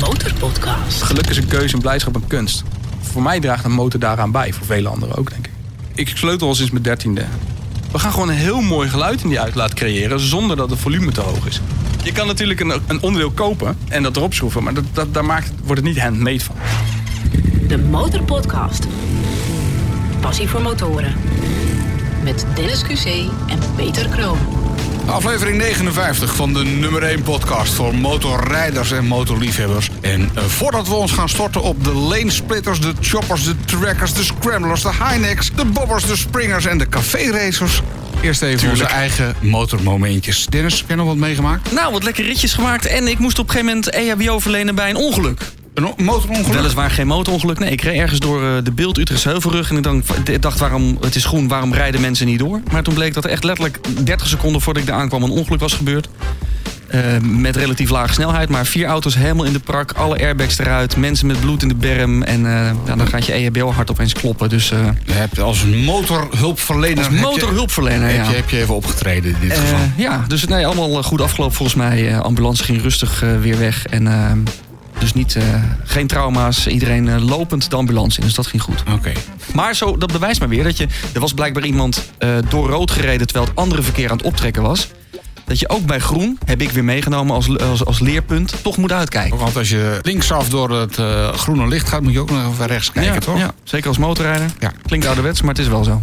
Motorpodcast. Geluk is een keuze en blijdschap een kunst. Voor mij draagt een motor daaraan bij, voor vele anderen ook, denk ik. Ik sleutel al sinds mijn dertiende. We gaan gewoon een heel mooi geluid in die uitlaat creëren zonder dat het volume te hoog is. Je kan natuurlijk een, een onderdeel kopen en dat erop schroeven, maar dat, dat, daar maakt, wordt het niet handmade van. De Motorpodcast. Passie voor motoren. Met Dennis QC en Peter Kroon. Aflevering 59 van de nummer 1 podcast voor motorrijders en motorliefhebbers. En eh, voordat we ons gaan storten op de lanesplitters, de choppers, de trackers, de scramblers, de highnecks, de bobbers, de springers en de café-racers. Eerst even onze eigen motormomentjes. Dennis, heb jij nog wat meegemaakt? Nou, wat lekker ritjes gemaakt. En ik moest op een gegeven moment EHBO verlenen bij een ongeluk. Een motorongeluk? Weliswaar geen motorongeluk. Nee, ik reed ergens door eh, de beeld Utrechtse Heuvelrug. En ik dacht, ik dacht, waarom, het is groen, waarom rijden mensen niet door? Maar toen bleek dat er echt letterlijk 30 seconden voordat ik daar aankwam... een ongeluk was gebeurd. Eh, met relatief lage snelheid. Maar vier auto's helemaal in de prak. Alle airbags eruit. Mensen met bloed in de berm. En ja, dan gaat je EHBO hard opeens kloppen. Dus Je hebt als motorhulpverlener... als heb je- motorhulpverlener, heb, ja. je, heb je even opgetreden in dit geval. Ja, dus nee, allemaal goed afgelopen volgens mij. Ambulance ging rustig weer weg. En dus niet, eh, geen trauma's. Iedereen eh, lopend de ambulance in. Dus dat ging goed. Oké. Maar zo, dat bewijst maar weer dat je... Er was blijkbaar iemand eh, door rood gereden... terwijl het andere verkeer aan het optrekken was. Dat je ook bij groen, heb ik weer meegenomen als, als, als leerpunt... toch moet uitkijken. Want als je linksaf door het groene licht gaat... moet je ook nog even rechts kijken, ja, toch? ja, zeker als motorrijder. Ja. Klinkt ouderwets, maar het is wel zo.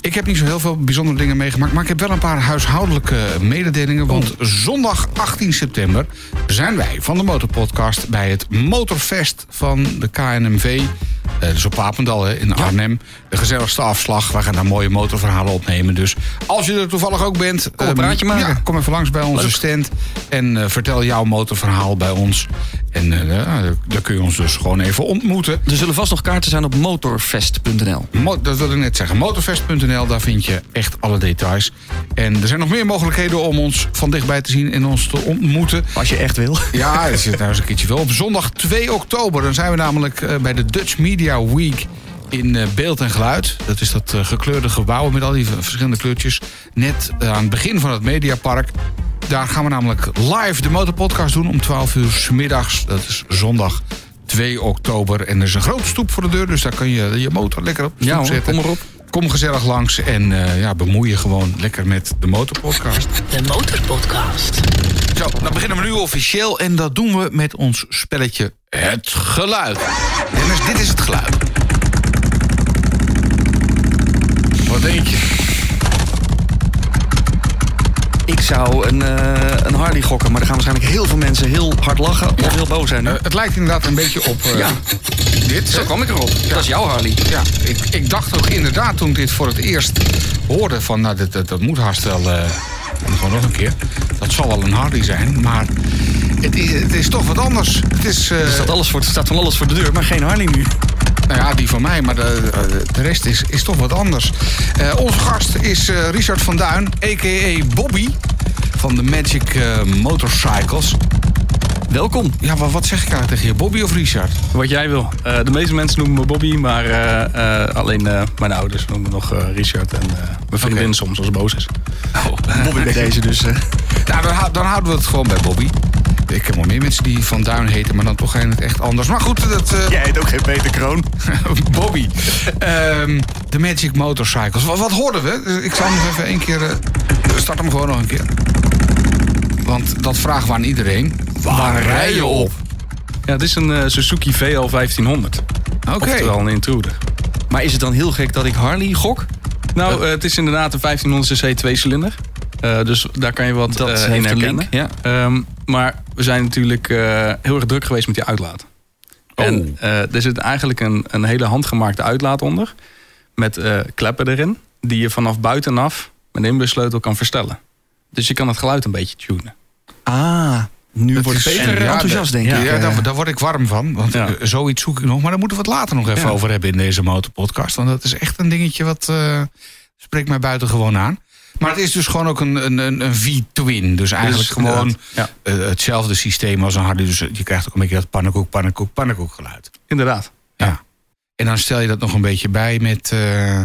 Ik heb niet zo heel veel bijzondere dingen meegemaakt, maar ik heb wel een paar huishoudelijke mededelingen. Want zondag 18 september zijn wij van de Motorpodcast bij het Motorfest van de KNMV. Eh, dus op Papendal hè, in Arnhem. De gezelligste afslag. We gaan daar mooie motorverhalen opnemen. Dus als je er toevallig ook bent. Kom een ehm, praatje maken. Ja, kom even langs bij onze Leuk. stand. En eh, vertel jouw motorverhaal bij ons. En eh, ja, daar kun je ons dus gewoon even ontmoeten. Er zullen vast nog kaarten zijn op motorfest.nl. Mo- dat wilde ik net zeggen. Motorfest.nl, daar vind je echt alle details. En er zijn nog meer mogelijkheden om ons van dichtbij te zien en ons te ontmoeten. Als je echt wil. Ja, er zit nou eens een keertje wel. Op zondag 2 oktober dan zijn we namelijk eh, bij de Dutch Media Week in eh, beeld en geluid. Dat is dat gekleurde gebouw met al die verschillende kleurtjes. Net aan het begin van het Mediapark. Daar gaan we namelijk live de motorpodcast doen om 12 uur 's middags. Dat is zondag 2 oktober. En er is een grote stoep voor de deur, dus daar kun je je motor lekker op Ja hoor, zetten. kom erop. Kom gezellig langs en eh, ja, bemoei je gewoon lekker met de motorpodcast. De Motorpodcast. Zo, dan beginnen we nu officieel en dat doen we met ons spelletje Het Geluid. Dennis, dit is het geluid. Wat denk je? Ik zou een, eh, een Harley gokken, maar er gaan waarschijnlijk heel veel mensen heel hard lachen of heel boos zijn. Eh, het lijkt inderdaad een beetje op eh, Ja. dit. Zo hè? kwam ik erop. Dat is jouw Harley. Ja, ik, ik dacht ook inderdaad toen ik dit voor het eerst hoorde van... nou, dat, dat, dat moet haast wel... en gewoon nog een keer. Dat zal wel een Harley zijn, maar het is, het is toch wat anders. Het is... Er staat, alles voor, er staat van alles voor de deur, maar geen Harley nu. Nou ja, die van mij, maar de, de rest is, is toch wat anders. Eh, onze gast is eh, Richard van Duin, a.k.a. Bobby van de Magic eh, Motorcycles. Welkom. Ja, wat, wat zeg ik eigenlijk tegen je, Bobby of Richard? Wat jij wil. Eh, de meeste mensen noemen me Bobby, maar eh, eh, alleen eh, mijn ouders noemen me nog eh, Richard. En eh, mijn vriendin soms als boos is. Bobby bij deze dus. eh. Nou, dan, dan houden we het gewoon bij Bobby. Ik heb wel meer mensen die Van Duin heten, maar dan toch geen het echt anders. Maar goed, dat... eh, Jij heet ook geen Peter Kroon. Bobby. Ehm, de Magic Motorcycles. Wat, wat hoorden we? Ik zal hem nog even één keer... eh, start hem gewoon nog een keer. Want dat vragen we aan iedereen. Waar rij je op? Ja, het is een eh, Suzuki VL 1500. Oké. Oftewel een intruder. Maar is het dan heel gek dat ik Harley gok? Nou, het is inderdaad een 1500 cc tweecilinder. Eh dus daar kan je wat Dat in herkennen. link, ja. Ehm, maar we zijn natuurlijk eh, heel erg druk geweest met die uitlaat. Oh. En eh, er zit eigenlijk een, een hele handgemaakte uitlaat onder. Met eh, kleppen erin. Die je vanaf buitenaf met een inbussleutel kan verstellen. Dus je kan het geluid een beetje tunen. Ah, nu Dat wordt en ja, enthousiast, denk Ja, ik. eh. daar, daar word ik warm van. Want Ja. zoiets zoek ik nog. Maar daar moeten we het later nog even Ja. over hebben in deze motorpodcast. Want dat is echt een dingetje wat eh, spreekt mij buitengewoon aan. Maar het is dus gewoon ook een, een, een, een V-twin. Dus eigenlijk Dus, gewoon ja. eh, hetzelfde systeem als een Harley. Dus je krijgt ook een beetje dat pannenkoek, pannenkoek, pannenkoek geluid. Inderdaad. Ja. En dan stel je dat nog een beetje bij met... eh,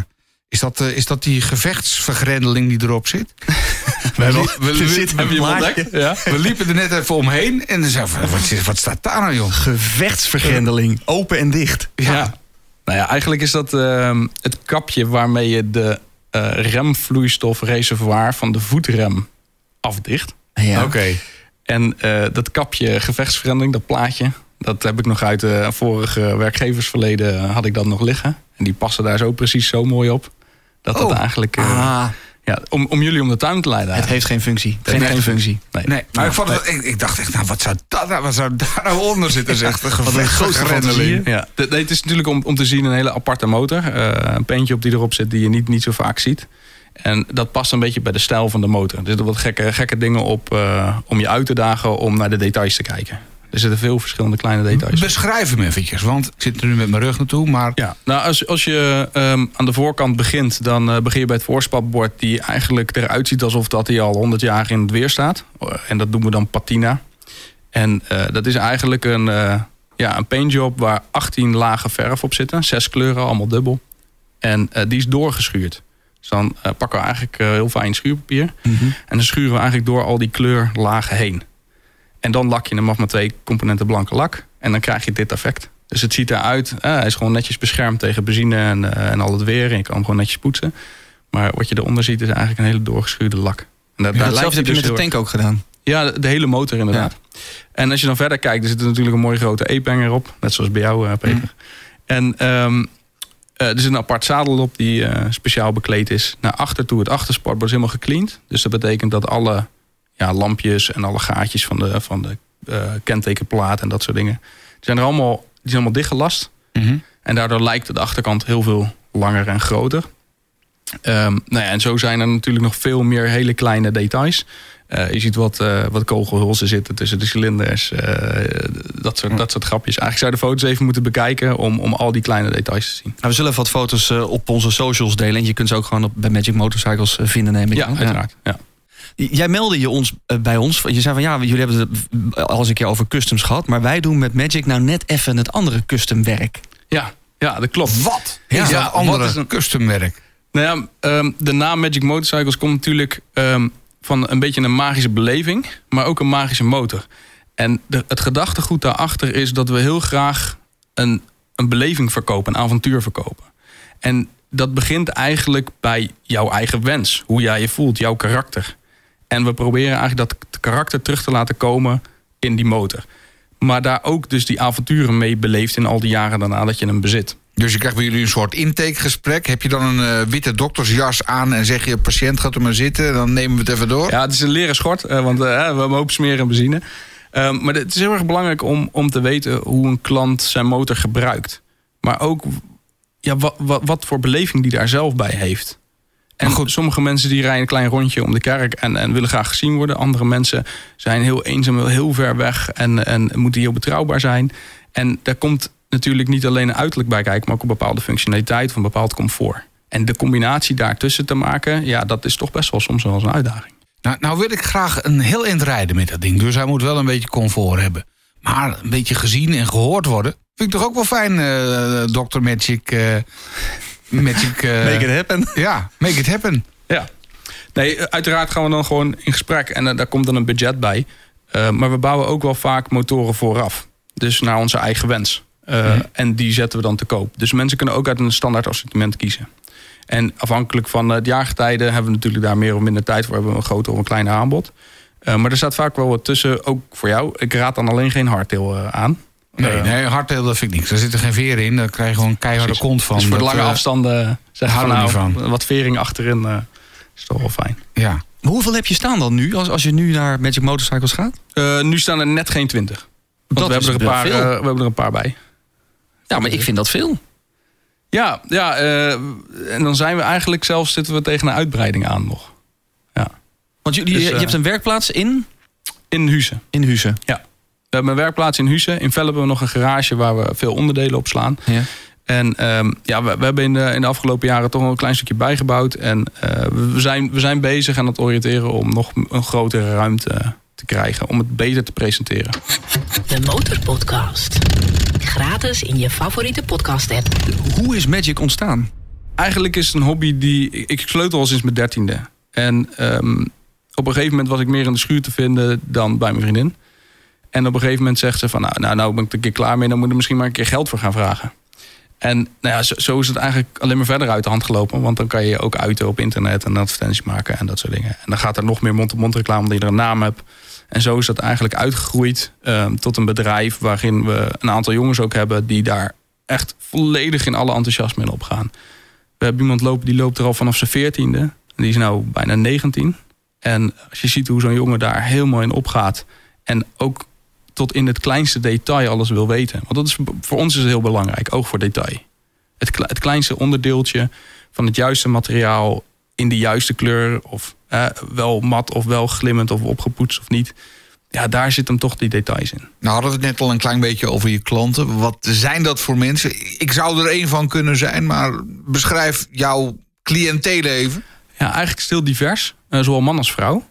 Is dat, eh, is dat die gevechtsvergrendeling die erop zit? we, hebben- we, we- zit een Heb je hem plaatje. ontdekt? Ja. we liepen er net even omheen en dan zeiden we, wat staat daar nou, joh? Gevechtsvergrendeling. Open en dicht. Ja. Nou ja, eigenlijk is dat ehm, het kapje waarmee je de eh remvloeistofreservoir van de voetrem afdicht. Ja. Oké. En eh, dat kapje gevechtsverandering, dat plaatje, dat heb ik nog uit de vorige werkgeversverleden eh, had ik dat nog liggen. En die passen daar zo precies zo mooi op. Dat dat Oh. eigenlijk. eh, Ah, ja, om, om jullie om de tuin te leiden. het heeft geen functie. Het heeft geen functie. Nee. Nee, maar ik, vond het, ik, ik dacht echt, nou, wat zou, dat, nou- wat zou daar nou onder zitten? Zeg, een een grote. Ja, de- nee, het is natuurlijk om, om te zien een hele aparte motor. Eh, een peentje op die erop zit die je niet, niet zo vaak ziet. En dat past een beetje bij de stijl van de motor. Er zitten wat gekke, gekke dingen op eh, om je uit te dagen om naar de details te kijken. Er zitten veel verschillende kleine details. Beschrijf hem eventjes, want ik zit er nu met mijn rug naartoe, maar Ja, nou als, als je ehm, aan de voorkant begint, dan eh, begin je bij het voorspatbord die eigenlijk eruit ziet alsof dat hij al 100 jaar in het weer staat. Eh, En dat noemen we dan patina. En eh, dat is eigenlijk een, ja, een paintjob waar 18 lagen verf op zitten. Zes kleuren, allemaal dubbel. En die is doorgeschuurd. Dus dan pakken we eigenlijk heel fijn schuurpapier. Mhm. En dan schuren we eigenlijk door al die kleurlagen heen. En dan lak je hem af met twee componenten blanke lak. En dan krijg je dit effect. Dus het ziet eruit, eh, hij is gewoon netjes beschermd tegen benzine en, eh, en al het weer. En je kan hem gewoon netjes poetsen. Maar wat je eronder ziet is eigenlijk een hele doorgeschuurde lak. En daar, daar lijkt heb je hij met de dus tank ook gedaan. Ja, de, de hele motor inderdaad. En als je dan verder kijkt, er zit er natuurlijk een mooie grote E-pang erop. Net zoals bij jou, eh, Peter. En ehm, eh, er zit een apart zadel op die speciaal bekleed is. Naar achter toe, het achtersport wordt helemaal gecleaned. Dus dat betekent dat alle ja, lampjes en alle gaatjes van de, van de eh, kentekenplaat en dat soort dingen... Die zijn er allemaal, die zijn allemaal dichtgelast. Mhm. En daardoor lijkt de achterkant heel veel langer en groter. Ehm, nou ja, en zo zijn er natuurlijk nog veel meer hele kleine details. Eh, je ziet wat, eh, wat kogelhulzen zitten tussen de cilinders. dat, soort, dat soort grapjes. Eigenlijk zou je de foto's even moeten bekijken om, om al die kleine details te zien. Nou, we zullen even wat foto's op onze socials delen. En je kunt ze ook gewoon op, bij Magic Motorcycles vinden, neem ik Ja, uiteraard. Ja. Jij meldde je ons eh, bij ons. Je zei van ja, jullie hebben het al eens een keer over customs gehad. Maar wij doen met Magic nou net even het andere customwerk. Ja, ja, dat klopt. wat Ja, is dat wat is een- customwerk? Nou ja, ehm, de naam Magic Motorcycles komt natuurlijk ehm, van een beetje een magische beleving, maar ook een magische motor. En de, het gedachtegoed daarachter is dat we heel graag een, een beleving verkopen, een avontuur verkopen. En dat begint eigenlijk bij jouw eigen wens, hoe jij je voelt, jouw karakter. En we proberen eigenlijk dat karakter terug te laten komen in die motor. Maar daar ook dus die avonturen mee beleeft in al die jaren daarna dat je hem bezit. Dus je krijgt bij jullie een soort intakegesprek. Heb je dan een eh, witte doktersjas aan en zeg je... patiënt gaat er maar zitten, dan nemen we het even door? Ja, het is een leren schort, eh, want eh, we hebben hoop smeren en benzine. Ehm, maar het is heel erg belangrijk om, om te weten hoe een klant zijn motor gebruikt. Maar ook ja, wat, wat, wat voor beleving die daar zelf bij heeft. En goed. sommige mensen die rijden een klein rondje om de kerk en, en willen graag gezien worden. Andere mensen zijn heel eenzaam, heel ver weg en, en moeten heel betrouwbaar zijn. En daar komt natuurlijk niet alleen een uiterlijk bij kijken, maar ook een bepaalde functionaliteit een bepaald comfort. En de combinatie daartussen te maken, ja, dat is toch best wel soms wel eens een uitdaging. Nou, nou wil ik graag een heel eind rijden met dat ding. Dus hij moet wel een beetje comfort hebben. Maar een beetje gezien en gehoord worden... vind ik toch ook wel fijn, eh Dr. Magic... eh, Magic eh, Make it happen. Ja, make it happen. Ja. Nee, eh, uiteraard gaan we dan gewoon in gesprek en eh, daar komt dan een budget bij. Eh, maar we bouwen ook wel vaak motoren vooraf. Dus naar onze eigen wens. Eh, En die zetten we dan te koop. Dus mensen kunnen ook uit een standaard assortiment kiezen. En afhankelijk van het jaargetijde hebben we natuurlijk daar meer of minder tijd voor. Hebben we een groter of een kleiner aanbod. Eh, maar er staat vaak wel wat tussen, ook voor jou. Ik raad dan alleen geen hardtail aan. Nee, Eh, nee hardtail dat vind ik niks. Daar zit er geen veer in. Daar krijg je gewoon een keiharde precies. kont van. Dus voor de lange eh, afstanden zeg ik van, houden we nou, niet van. wat vering achterin eh, is toch wel fijn. Ja. Maar hoeveel heb je staan dan nu, als, als je nu naar Magic Motorcycles gaat? Eh, nu staan er net geen 20. Want Dat we hebben, er een paar, eh, we hebben er een paar bij. Ja, maar ik vind dat veel. Ja, ja eh, en dan zijn we eigenlijk zelfs zitten we tegen een uitbreiding aan nog. Want jullie, Dus, je eh, hebt een werkplaats in, In Huizen. in Huizen. We hebben een werkplaats in Huizen. In Vel hebben we nog een garage waar we veel onderdelen op slaan. Ja. En ehm, ja, we, we hebben in de, in de afgelopen jaren toch wel een klein stukje bijgebouwd. En eh, we, zijn, we zijn bezig aan het oriënteren om nog een grotere ruimte te krijgen. Om het beter te presenteren. De Motorpodcast. Gratis in je favoriete podcast app. Hoe is Magic ontstaan? eigenlijk is het een hobby die... Ik sleutel al sinds mijn dertiende. En ehm, op een gegeven moment was ik meer in de schuur te vinden dan bij mijn vriendin. En op een gegeven moment zegt ze van... nou, nou, nou ben ik er een keer klaar mee, dan moet ik misschien maar een keer geld voor gaan vragen. En nou ja, zo, zo is het eigenlijk alleen maar verder uit de hand gelopen. Want dan kan je je ook uiten op internet en advertenties maken en dat soort dingen. En dan gaat er nog meer mond-op-mond reclame omdat je er een naam hebt. En zo is dat eigenlijk uitgegroeid ehm, tot een bedrijf waarin we een aantal jongens ook hebben die daar echt volledig in alle enthousiasme in opgaan. We hebben iemand lopen die loopt er al vanaf zijn veertiende. En die is nou bijna 19. En als je ziet hoe zo'n jongen daar helemaal in opgaat. En ook tot in het kleinste detail alles wil weten. Want dat is, voor ons is heel belangrijk, oog voor detail. Het, het kleinste onderdeeltje van het juiste materiaal in de juiste kleur. Of eh, wel mat of wel glimmend of opgepoetst of niet. Ja, daar zit hem toch die details in. Nou hadden we het net al een klein beetje over je klanten. Wat zijn dat voor mensen? Ik zou er één van kunnen zijn, maar beschrijf jouw cliënteel even. Ja, eigenlijk heel divers. eh, zowel man als vrouw.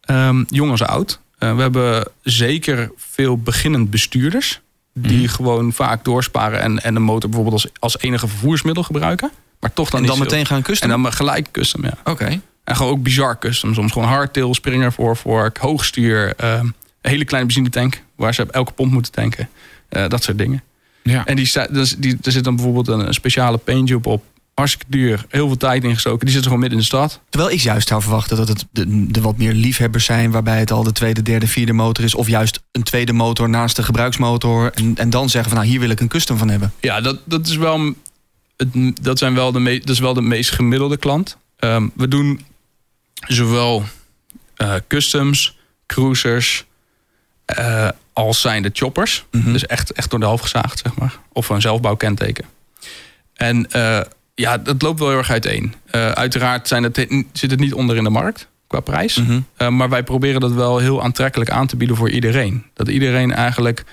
Ehm, jong als oud. Eh, we hebben zeker veel beginnend bestuurders. Die gewoon vaak doorsparen en, en de motor bijvoorbeeld als, als enige vervoersmiddel gebruiken. Maar toch dan, En dan meteen gaan En kusten? dan maar gelijk custom, ja. Oké. En gewoon ook bizar custom. Soms gewoon hardtail, springer, voorvork, hoogstuur. ehm, een hele kleine benzinetank waar ze elke pomp moeten tanken. Eh, dat soort dingen. Ja. En die, dus die, er zit dan bijvoorbeeld een, een speciale paintjob op. Hartstikke duur. Heel veel tijd ingestoken. Die zit gewoon midden in de stad. Terwijl ik juist zou verwachten dat het de, de wat meer liefhebbers zijn... waarbij het al de tweede, derde, vierde motor is... of juist een tweede motor naast de gebruiksmotor... en, en dan zeggen van nou, hier wil ik een custom van hebben. Ja, dat, dat is wel. Het, dat, zijn wel de me, dat is wel de meest gemiddelde klant. Ehm, we doen zowel eh, customs, cruisers. eh, als zijn de choppers. Mhm. Dus echt, echt door de helft gezaagd, zeg maar. Of een zelfbouwkenteken. En eh, ja, dat loopt wel heel erg uiteen. Eh, uiteraard zijn het, zit het niet onder in de markt qua prijs. Mhm. Uh, maar wij proberen dat wel heel aantrekkelijk aan te bieden voor iedereen. Dat iedereen eigenlijk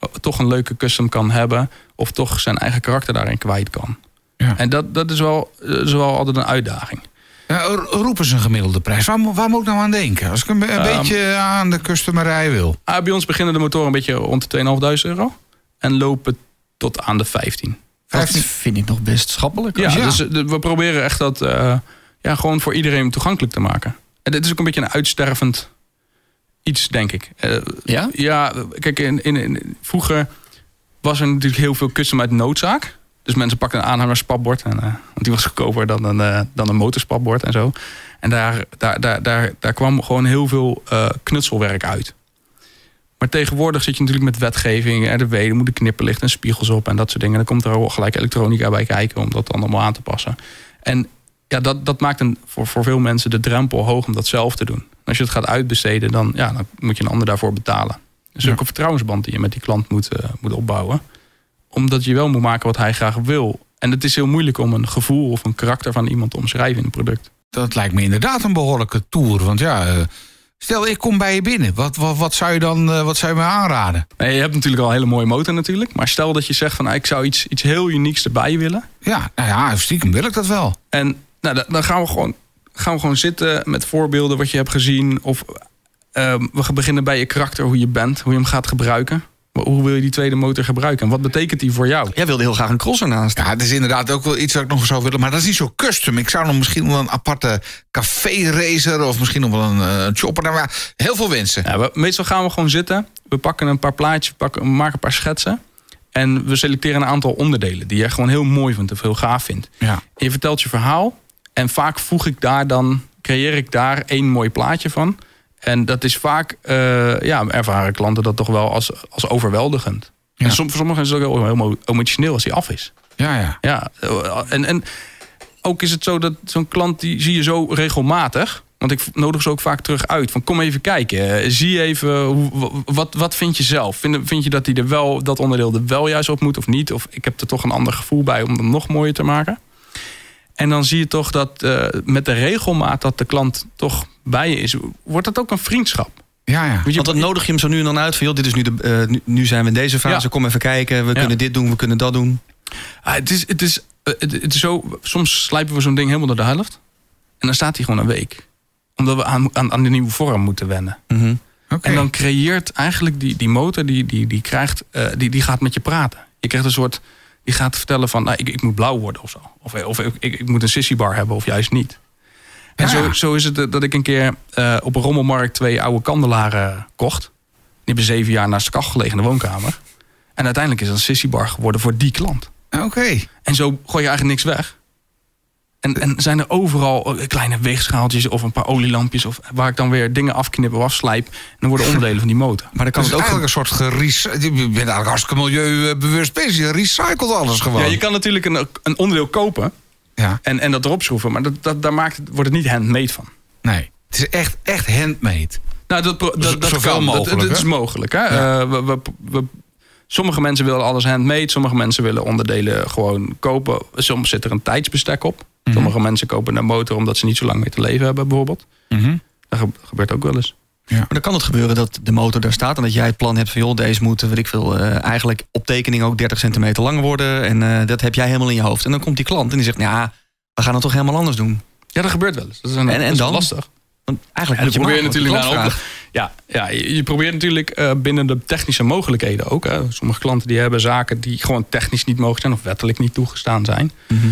uh, toch een leuke custom kan hebben. Of toch zijn eigen karakter daarin kwijt kan. Ja. En dat, dat is, wel, is wel altijd een uitdaging. Ja, ro- roep eens een gemiddelde prijs. Waar, mo- waar moet ik nou aan denken? Als ik een, Ehm. beetje aan de customerij wil. Uh, bij ons beginnen de motoren een beetje rond de 2.500 euro. En lopen tot aan de 15. Dat 15 vind ik nog best schappelijk. Ja, Ja. dus de- we proberen echt dat uh, ja, gewoon voor iedereen toegankelijk te maken. En dit is ook een beetje een uitstervend iets, denk ik. Uh, Ja? Ja, kijk, in, in, in- vroeger was er natuurlijk heel veel custom uit noodzaak. Dus mensen pakten een aanhangerspatbord. En, uh, want die was goedkoper dan een, dan een motorspatbord en zo. En daar, daar, daar, daar, daar kwam gewoon heel veel knutselwerk uit. Maar tegenwoordig zit je natuurlijk met wetgeving. RDW, er moeten knipperlicht en spiegels op en dat soort dingen. Dan komt er ook gelijk elektronica bij kijken om dat dan allemaal aan te passen. En ja, dat, dat maakt een, voor, voor veel mensen de drempel hoog om dat zelf te doen. En als je het gaat uitbesteden, dan, ja, dan moet je een ander daarvoor betalen. Dus Ja. ook een vertrouwensband die je met die klant moet, uh, moet opbouwen. Omdat je wel moet maken wat hij graag wil. En het is heel moeilijk om een gevoel of een karakter van iemand te omschrijven in een product. Dat lijkt me inderdaad een behoorlijke tour. Want ja, uh, stel ik kom bij je binnen. Wat, wat, wat zou je dan uh, wat zou je me aanraden? Nee, je hebt natuurlijk al een hele mooie motor natuurlijk. Maar stel dat je zegt van nou, ik zou iets, iets heel unieks erbij willen. Ja, nou ja, stiekem wil ik dat wel. En nou, dan gaan we gewoon, gaan we gewoon zitten met voorbeelden wat je hebt gezien. Of uh, we beginnen bij je karakter, hoe je bent, hoe je hem gaat gebruiken. Maar hoe wil je die tweede motor gebruiken? En wat betekent die voor jou? Jij wilde heel graag een crosser naast. Ja, het is inderdaad ook wel iets wat ik nog zou willen. Maar dat is niet zo custom. Ik zou nog misschien wel een aparte café-racer... of misschien nog wel een uh, chopper. Nou, maar heel veel wensen. Ja, we, meestal gaan we gewoon zitten. We pakken een paar plaatjes, we, pakken, we maken een paar schetsen. En we selecteren een aantal onderdelen... die je gewoon heel mooi vindt of heel gaaf vindt. Ja. En je vertelt je verhaal. En vaak voeg ik daar dan... creëer ik daar één mooi plaatje van... En dat is vaak, uh, ja, ervaren klanten dat toch wel als, als overweldigend. Ja. En soms, voor sommigen is het ook heel, emotioneel als die af is. Ja, ja. ja en, en ook is het zo dat zo'n klant, die zie je zo regelmatig. Want ik nodig ze ook vaak terug uit. Van kom even kijken. Zie even, hoe, wat, wat vind je zelf? Vind, vind je dat, die er wel, dat onderdeel er wel juist op moet of niet? Of ik heb er toch een ander gevoel bij om hem nog mooier te maken? En dan zie je toch dat uh, met de regelmaat dat de klant toch bij je is, wordt dat ook een vriendschap. Ja, ja. Want dan nodig je hem zo nu en dan uit van, joh, dit is nu, de, uh, nu, nu, zijn we in deze fase, ja. kom even kijken, we ja. kunnen dit doen, we kunnen dat doen. Ah, het, is, het, is, uh, het, het, is zo, soms slijpen we zo'n ding helemaal door de helft. En dan staat hij gewoon een week. Omdat we aan, aan, aan de nieuwe vorm moeten wennen. Mm -hmm. okay. En dan creëert eigenlijk die, die motor, die, die, die, krijgt, uh, die, die gaat met je praten. Je krijgt een soort Die gaat vertellen van, nou, ik, ik moet blauw worden of zo. Of, of ik, ik, ik moet een sissy-bar hebben of juist niet. En zo, zo is het eh, dat ik een keer eh, op een rommelmarkt twee oude kandelaren kocht. Die hebben zeven jaar naast de kachel gelegen in de woonkamer. En uiteindelijk is dat een sissy-bar geworden voor die klant. Oké. En zo gooi je eigenlijk niks weg. En, en zijn er overal eh, kleine weegschaaltjes of een paar olielampjes... Of waar ik dan weer dingen afknip of afslijp. En dan worden onderdelen van die motor. Maar dan kan Dat het is ook... eigenlijk een soort gerecycled. Je bent eigenlijk hartstikke milieubewust bezig. Je recycelt alles gewoon. Ja, je kan natuurlijk een, een onderdeel kopen Ja, en, en dat erop schroeven. Maar dat, dat, daar maakt, wordt het niet handmade van. nee. Het is echt, echt handmade. Nou, dat, dat, dat kan. mogelijk, dat, dat is mogelijk. Hè? Ja. Eh, we, we, we- sommige mensen willen alles handmade. Sommige mensen willen onderdelen gewoon kopen. Soms zit er een tijdsbestek op. Mhm. Sommige mensen kopen een motor omdat ze niet zo lang meer te leven hebben, bijvoorbeeld. Mhm. Dat ge- gebeurt ook wel eens. Maar dan kan het gebeuren dat de motor daar staat... en dat jij het plan hebt van... joh, deze moet, weet ik veel, eh, eigenlijk op tekening ook 30 centimeter lang worden... en eh, dat heb jij helemaal in je hoofd. En dan komt die klant en die zegt... ja, we gaan het toch helemaal anders doen. Ja, dat gebeurt wel eens. Dat is, een, En- en dat is dan? lastig. Want eigenlijk je probeer je natuurlijk naar. Ja, ja je, probeert natuurlijk eh, binnen de technische mogelijkheden ook. Hè. Sommige klanten die hebben zaken die gewoon technisch niet mogen zijn... of wettelijk niet toegestaan zijn. Mhm.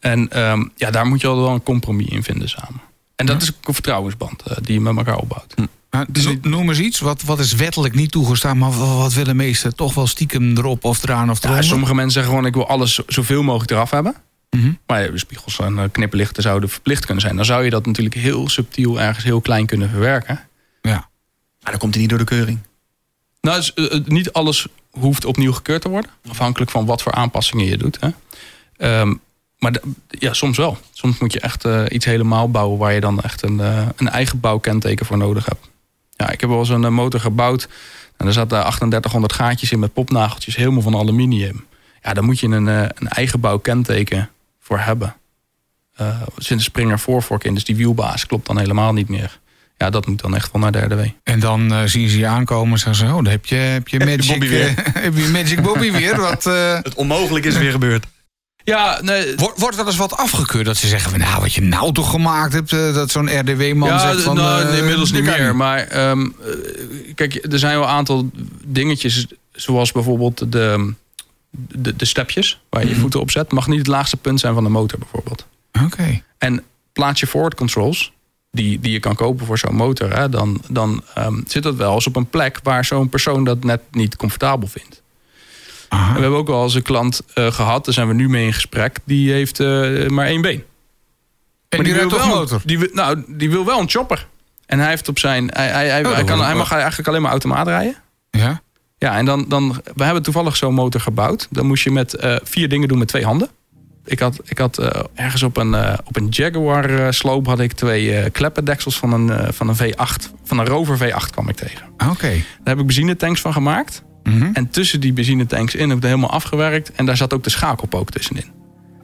En ehm, ja, daar moet je al wel een compromis in vinden samen. En dat is ook een vertrouwensband die je met elkaar opbouwt. Maar no- noem eens iets. Wat, wat is wettelijk niet toegestaan, maar wat, willen meesten toch wel stiekem erop of eraan of Ja, eronder? sommige mensen zeggen gewoon ik wil alles zo- zoveel mogelijk eraf hebben. Mhm. Maar ja, spiegels en eh, knipperlichten zouden verplicht kunnen zijn. Dan zou je dat natuurlijk heel subtiel ergens heel klein kunnen verwerken. Ja. Maar dan komt hij niet door de keuring. Nou, dus, eh, niet alles hoeft opnieuw gekeurd te worden. Afhankelijk van wat voor aanpassingen je doet. Hè. Ehm, maar ja, soms wel. Soms moet je echt eh, iets helemaal bouwen waar je dan echt een, een eigen bouwkenteken voor nodig hebt. Ja, ik heb wel eens een eh, motor gebouwd. En er zaten 3800 gaatjes in met popnageltjes, helemaal van aluminium. Ja, daar moet je een, eh, een eigen bouwkenteken voor hebben. Eh er zit een Springer voorvork in, dus die wielbaas klopt dan helemaal niet meer. Ja, dat moet dan echt wel naar derde W. En dan eh, zien ze je aankomen en zeggen ze... oh, dan heb je, heb je Magic, Bobby weer. eh, heb je Magic Bobby weer. Wat, eh, Het onmogelijk is weer gebeurd. Ja, nee, wordt, wordt wel eens wat afgekeurd dat ze zeggen... van, nou, wat je nou toch gemaakt hebt... eh, dat zo'n RDW-man ja, zegt van... nou, eh, nee, inmiddels niet meer. Maar ehm, eh, kijk, er zijn wel een aantal dingetjes, zoals bijvoorbeeld de, de, de stepjes waar je je voeten op zet, mag niet het laagste punt zijn van de motor bijvoorbeeld. Oké. En plaats je forward controls, die, die je kan kopen voor zo'n motor, hè, dan, dan ehm, zit dat wel eens op een plek waar zo'n persoon dat net niet comfortabel vindt. Aha. En we hebben ook wel eens een klant eh, gehad, daar zijn we nu mee in gesprek, die heeft eh, maar één been. En die rijdt toch wel, motor? Die, wil- nou, die wil wel een chopper. En hij heeft op zijn. Hij, hij, hij, Oh, hij kan, hij mag eigenlijk alleen maar automaat rijden. Ja? Ja, en dan, dan. We hebben toevallig zo'n motor gebouwd. Dan moest je met eh, vier dingen doen met twee handen. Ik had, ik had ergens op een, op een Jaguar sloop had ik twee kleppendeksels van een, van een V8. Van een Rover V8 kwam ik tegen. Oké. Daar heb ik benzinetanks van gemaakt. Mhm. En tussen die benzinetanks in heb ik het helemaal afgewerkt. En daar zat ook de schakelpook tussenin.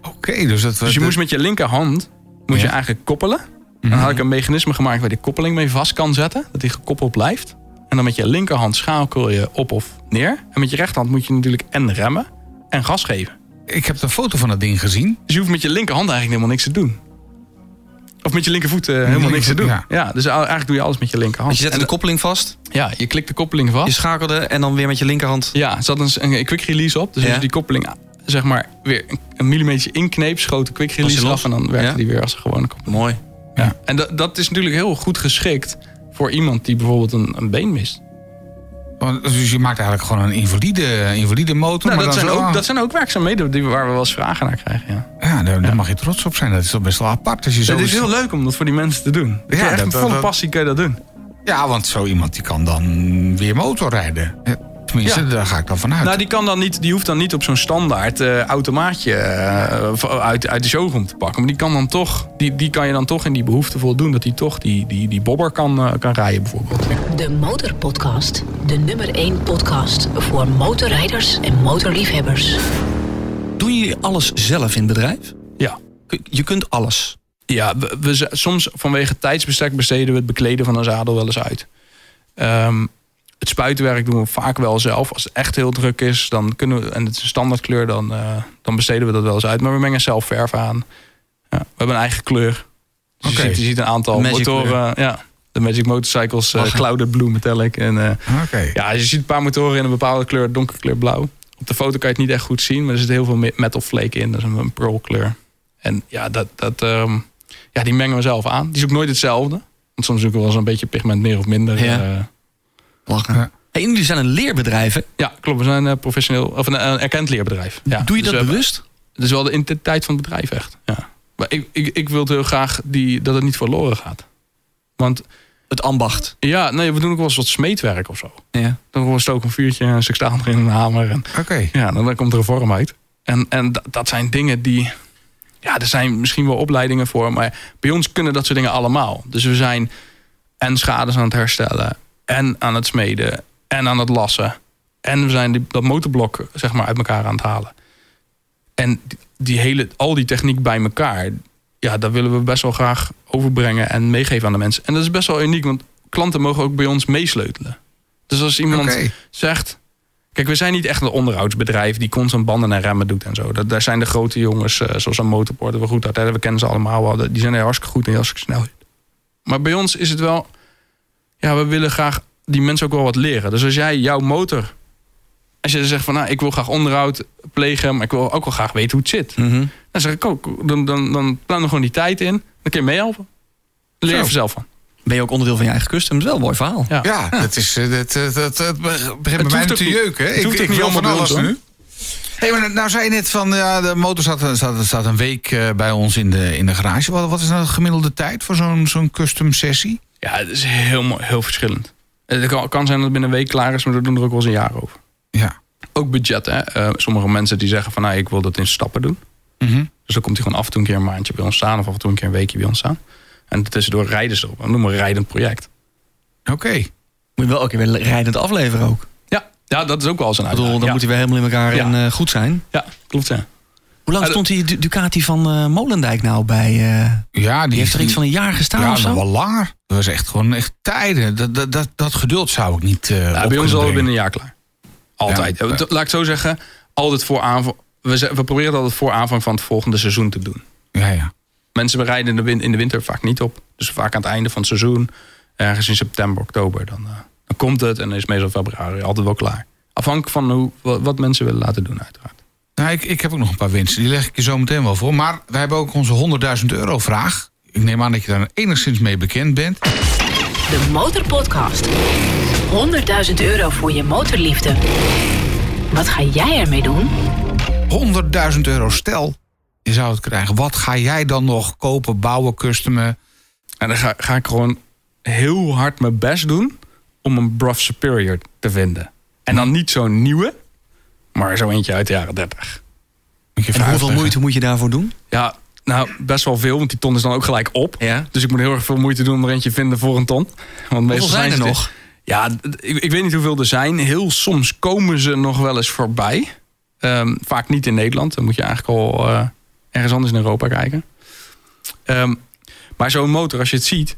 Oké, dus dat... Dus je dat- moest met je linkerhand moet je eigenlijk koppelen. En dan had ik een mechanisme gemaakt waar die koppeling mee vast kan zetten. Dat die gekoppeld blijft. En dan met je linkerhand schakel je op of neer. En met je rechterhand moet je natuurlijk en remmen en gas geven. Ik heb een foto van dat ding gezien. Dus je hoeft met je linkerhand eigenlijk helemaal niks te doen. Of met je linkervoet eh, helemaal niks te doen. Ja. Ja. dus eigenlijk doe je alles met je linkerhand. Dus je zette En de koppeling vast, ja, je klikt de koppeling je vast. schakelde en dan weer met je linkerhand. Ja, er zat een, een quick release op. Dus Ja. als je die koppeling zeg maar weer een, millimeter inkneep, schoot de quick release los? af en dan werkte Ja. die weer als een gewone koppeling. Mooi. Ja. En dat, dat is natuurlijk heel goed geschikt voor iemand die bijvoorbeeld een, een been mist. Dus je maakt eigenlijk gewoon een invalide, invalide motor. Nou, maar dat, dan zijn zo- ook, dat zijn ook werkzaamheden die, waar we wel eens vragen naar krijgen. Ja. Ja, daar, daar mag je trots op zijn. Dat is toch best wel apart. Als je zo Het is heel leuk om dat voor die mensen te doen. Ja, echt dat- volle passie kun je dat doen. Ja, want zo iemand die kan dan weer motorrijden. Ja, Tenminste, Ja. daar ga ik dan vanuit. Nou, die, kan dan niet, die hoeft dan niet op zo'n standaard eh, automaatje eh, uit, uit de showroom te pakken. Maar die kan, dan toch, die, die kan je dan toch in die behoefte voldoen dat hij toch die, die, die bobber kan, eh, kan rijden bijvoorbeeld. De Motorpodcast. De nummer 1 podcast voor motorrijders en motorliefhebbers. Doen jullie alles zelf in het bedrijf? Ja. Je kunt alles. Ja, we, we soms vanwege tijdsbestek besteden we het bekleden van een zadel wel eens uit. Ehm, het spuitenwerk doen we vaak wel zelf. Als het echt heel druk is, dan kunnen we, en het is een standaardkleur, dan, eh, dan besteden we dat wel eens uit. Maar we mengen zelf verf aan. Ja, we hebben een eigen kleur. Dus je, ziet, je ziet een aantal Magic motoren. Ja, de Magic Motorcycles, eh Lachen. Clouded Blue Metallic. En, eh, ja, je ziet een paar motoren in een bepaalde kleur, donkerkleur blauw. Op de foto kan je het niet echt goed zien, maar er zit heel veel me- metal flake in. Dat is een, een pearl kleur. En ja, dat, dat, ehm, ja, die mengen we zelf aan. Die is ook nooit hetzelfde. Want soms zoeken we wel eens een beetje pigment meer of minder. Ja. Eh. Lachen. Ja. Hey, en jullie zijn een leerbedrijf, hè? ja, klopt. We zijn een professioneel of een, een erkend leerbedrijf. Ja, Doe je dus dat we bewust? Dat is wel de identiteit van het bedrijf echt. Ja. Maar ik, ik, ik wil heel graag die, dat het niet verloren gaat. Want Het ambacht. ja, nee, we doen ook wel eens wat smeetwerk of zo. Ja. Dan stoken een vuurtje, een stuk staal erin, een hamer. En Oké. ja, dan, dan komt er een vorm uit. En, en dat, dat zijn dingen die... Ja, er zijn misschien wel opleidingen voor. Maar bij ons kunnen dat soort dingen allemaal. Dus we zijn en schades aan het herstellen. En aan het smeden. En aan het lassen. En we zijn die, dat motorblok zeg maar uit elkaar aan het halen. En die, die hele, al die techniek bij elkaar... Ja, dat willen we best wel graag overbrengen en meegeven aan de mensen. En dat is best wel uniek, want klanten mogen ook bij ons meesleutelen. Dus als iemand zegt... Kijk, we zijn niet echt een onderhoudsbedrijf die constant banden en remmen doet en zo. Dat, daar zijn de grote jongens, eh, zoals een motorport, we goed uit. We kennen ze allemaal wel. Die zijn er hartstikke goed en hartstikke snel. Maar bij ons is het wel... Ja, we willen graag die mensen ook wel wat leren. Dus als jij jouw motor... Als je zegt van, nou, ik wil graag onderhoud plegen... maar ik wil ook wel graag weten hoe het zit. Mhm. Dan zeg ik ook, dan, dan, dan plan er gewoon die tijd in. Dan kun je meehelpen. Leer je Zo. vanzelf van. Ben je ook onderdeel van je eigen customs? Wel een mooi verhaal. Ja. Ja, dat, is, eh, dat, dat, dat, dat begint bij mij te niet- jeuken. Ik, ik niet wil van alles nu. Hey, maar nou zei je net van ja, de motor staat, staat, staat een week eh, bij ons in de, in de garage. Wat, wat is nou de gemiddelde tijd voor zo'n zo'n custom sessie? Ja, het is heel heel verschillend. Het kan, kan zijn dat het binnen een week klaar is, maar we doen er ook wel eens een jaar over. Ja. Ook budget, hè. Eh, sommige mensen die zeggen van, nou, ik wil dat in stappen doen. Mhm. Dus dan komt hij gewoon af en toe een keer een maandje bij ons staan... of af en toe een keer een weekje bij ons staan. En tussendoor rijden ze erop. Dat noemen we een rijdend project. Oké. Moet je wel ook weer rijdend afleveren ook. Ja, ja dat is ook wel eens een Ik bedoel, uitdaging. dan ja. moet hij weer helemaal in elkaar Ja. en eh, goed zijn. ja, klopt, ja. Hoe lang stond die Du- Ducati van eh, Molendijk nou bij? eh, Ja, die, die heeft er iets van een jaar gestaan ja, of zo? nog wel langer. Dat was echt gewoon echt tijden. Dat, dat, dat, dat geduld zou ik niet Ja, op bij ons al binnen een jaar klaar. Altijd. Ja. Eh, Laat ik het zo zeggen, altijd voor aanvang... We, we proberen het altijd voor aanvang van het volgende seizoen te doen. Ja, ja. Mensen rijden in de, in de winter vaak niet op. Dus vaak aan het einde van het seizoen, ergens in september, oktober, dan, eh, dan komt het en dan is meestal februari altijd wel klaar. Afhankelijk van hoe, wat, mensen willen laten doen, uiteraard. Nou, ik, ik heb ook nog een paar wensen. Die leg ik je zo meteen wel voor. Maar wij hebben ook onze 100.000 euro vraag. Ik neem aan dat je daar enigszins mee bekend bent. De Motorpodcast. 100.000 euro voor je motorliefde. Wat ga jij ermee doen? 100.000 euro stel, je zou het krijgen. Wat ga jij dan nog kopen, bouwen, customen? En dan ga, ga ik gewoon heel hard mijn best doen om een Bruff Superior te vinden. En dan niet zo'n nieuwe, maar zo eentje uit de jaren 30. Moet je En hoeveel moeite moet je daarvoor doen? Ja, nou best wel veel, want die ton is dan ook gelijk op. Ja. Dus ik moet heel erg veel moeite doen om er eentje te vinden voor een ton. Want meestal zijn er nog? Ja, ik, ik weet niet hoeveel er zijn. Heel soms komen ze nog wel eens voorbij. Ehm, vaak niet in Nederland. Dan moet je eigenlijk al eh, ergens anders in Europa kijken. Ehm, maar zo'n motor, als je het ziet...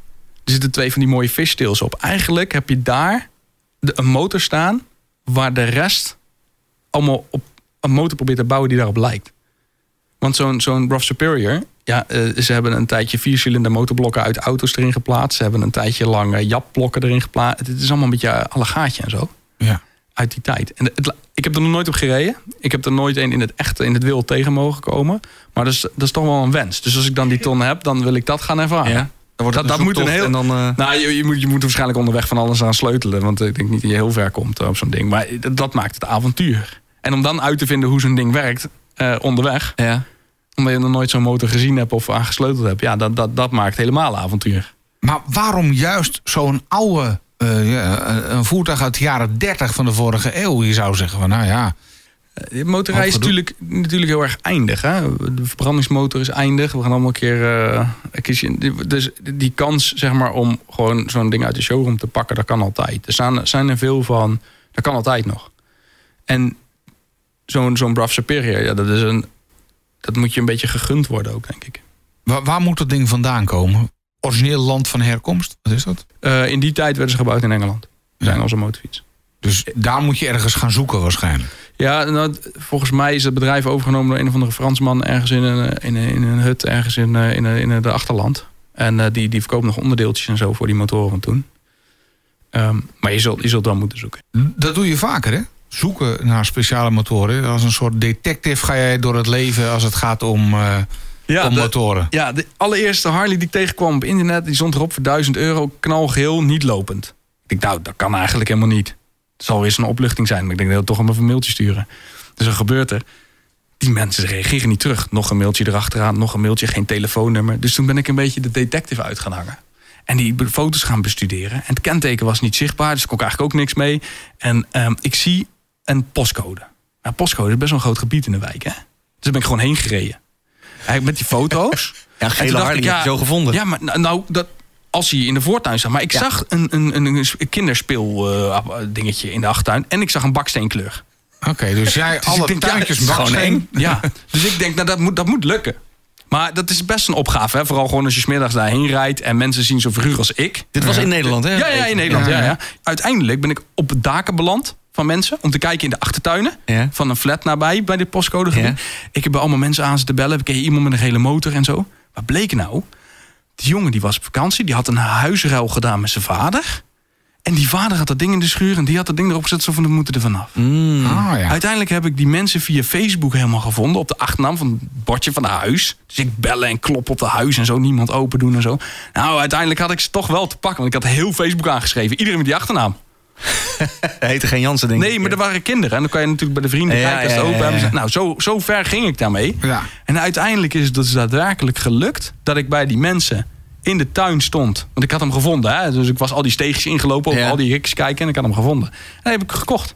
er zitten twee van die mooie fishtails op. Eigenlijk heb je daar de, een motor staan... waar de rest allemaal op een motor probeert te bouwen die daarop lijkt. Want zo'n zo'n Bruff Superior... Ja, eh, ze hebben een tijdje viercilinder motorblokken uit auto's erin geplaatst. Ze hebben een tijdje lang eh, japblokken erin geplaatst. Het is allemaal een beetje alle gaatje en zo. Ja. Uit die tijd. En het, ik heb er nog nooit op gereden. Ik heb er nooit een in het echte, in het wild tegen mogen komen. Maar dat is, dat is toch wel een wens. Dus als ik dan die ton heb, dan wil ik dat gaan ervaren. Ja. Dan wordt Dat- moet een heel- En dan, eh, Nou, je, je, moet, je moet waarschijnlijk onderweg van alles aan sleutelen. Want ik denk niet dat je heel ver komt eh, op zo'n ding. Maar dat, dat maakt het avontuur. En om dan uit te vinden hoe zo'n ding werkt eh, onderweg. ja. Omdat je nog nooit zo'n motor gezien hebt of aangesleuteld hebt. Ja, dat, dat, dat maakt helemaal avontuur. Maar waarom juist zo'n oude eh, ja, een voertuig uit de jaren 30 van de vorige eeuw? Je zou zeggen van nou ja, De motorrij is natuurlijk, natuurlijk heel erg eindig. Hè? De verbrandingsmotor is eindig. We gaan allemaal een keer eh, kiezen. Die- Dus die kans zeg maar, om gewoon zo'n ding uit de showroom te pakken, dat kan altijd. Er zijn, zijn er veel van, dat kan altijd nog. En zo'n zo'n Brav Superior, ja, dat, is een, dat moet je een beetje gegund worden ook, denk ik. waar, waar moet dat ding vandaan komen? Origineel land van herkomst? Wat is dat? Eh, in die tijd werden ze gebouwd in Engeland. Zijn Ja. onze motorfiets. Dus daar moet je ergens gaan zoeken waarschijnlijk. Ja, nou, volgens mij is het bedrijf overgenomen door een of andere Fransman ergens in een, in een, in een hut, ergens in, eh, in, in het achterland. En eh, die, die verkoopt nog onderdeeltjes en zo voor die motoren van toen. Ehm, maar je zult, je zult dan moeten zoeken. Dat doe je vaker hè? Zoeken naar speciale motoren. Als een soort detective ga jij door het leven als het gaat om, eh, om de- motoren. Ja, de allereerste Harley die ik tegenkwam op internet, die stond erop voor 1000 euro, knalgeel, niet lopend. Ik denk, nou, dat kan eigenlijk helemaal niet. Het zal weer eens een opluchting zijn, maar ik denk dat ik toch hem even een mailtje sturen. Dus wat gebeurt er? Die mensen reageren niet terug. Nog een mailtje erachteraan, nog een mailtje, geen telefoonnummer. Dus toen ben ik een beetje de detective uit gaan hangen. En die foto's gaan bestuderen. En het kenteken was niet zichtbaar, dus ik kon eigenlijk ook niks mee. En ehm, ik zie een postcode. Nou, postcode is best wel een groot gebied in de wijk, hè? Dus daar ben ik gewoon heen gereden. Eigenlijk met die foto's. Ja, En gele Harley ik, heb je zo gevonden. Ja, maar nou, nou, dat, als hij in de voortuin zag. Maar ik Ja. zag een, een, een, een kinderspeel eh, dingetje in de achtertuin. En ik zag een baksteenkleur. Oké, dus jij Dus alle ik denk, ja, tuintjes baksteen. Ja, dus ik denk, nou, dat, moet, dat moet lukken. Maar dat is best een opgave. Hè? Vooral gewoon als je smiddags daarheen rijdt... en mensen zien zo'n figuur als ik. Dit was in Nederland, hè? Ja, ja, in Nederland. Ja, Ja, ja. ja. Uiteindelijk ben ik op het daken beland van mensen... om te kijken in de achtertuinen Ja. van een flat nabij... bij dit postcode. Ja. Ik heb bij allemaal mensen aan zitten bellen. Ken je iemand met een gele motor en zo? Wat bleek nou? Die jongen die was op vakantie. Die had een huisruil gedaan met zijn vader. En die vader had dat ding in de schuur... en die had dat ding erop gezet. Zo van, we moeten er vanaf. Mm. Ah, ja. Uiteindelijk heb ik die mensen via Facebook helemaal gevonden. Op de achternaam van het bordje van de huis. Dus ik bellen en klop op de huis en zo. Niemand open doen en zo. Nou, uiteindelijk had ik ze toch wel te pakken. Want ik had heel Facebook aangeschreven. Iedereen met die achternaam. Hij heette geen Jansen, denk ik. Nee, maar er waren kinderen. En dan kan je natuurlijk bij de vrienden Ja, kijken als ja, ja. Nou, zo, zo ver ging ik daarmee. Ja. En uiteindelijk is het dus daadwerkelijk gelukt... dat ik bij die mensen in de tuin stond. Want ik had hem gevonden. Hè? Dus ik was al die steegjes ingelopen. Over al die riks kijken. En ik had hem gevonden. En dat heb ik gekocht.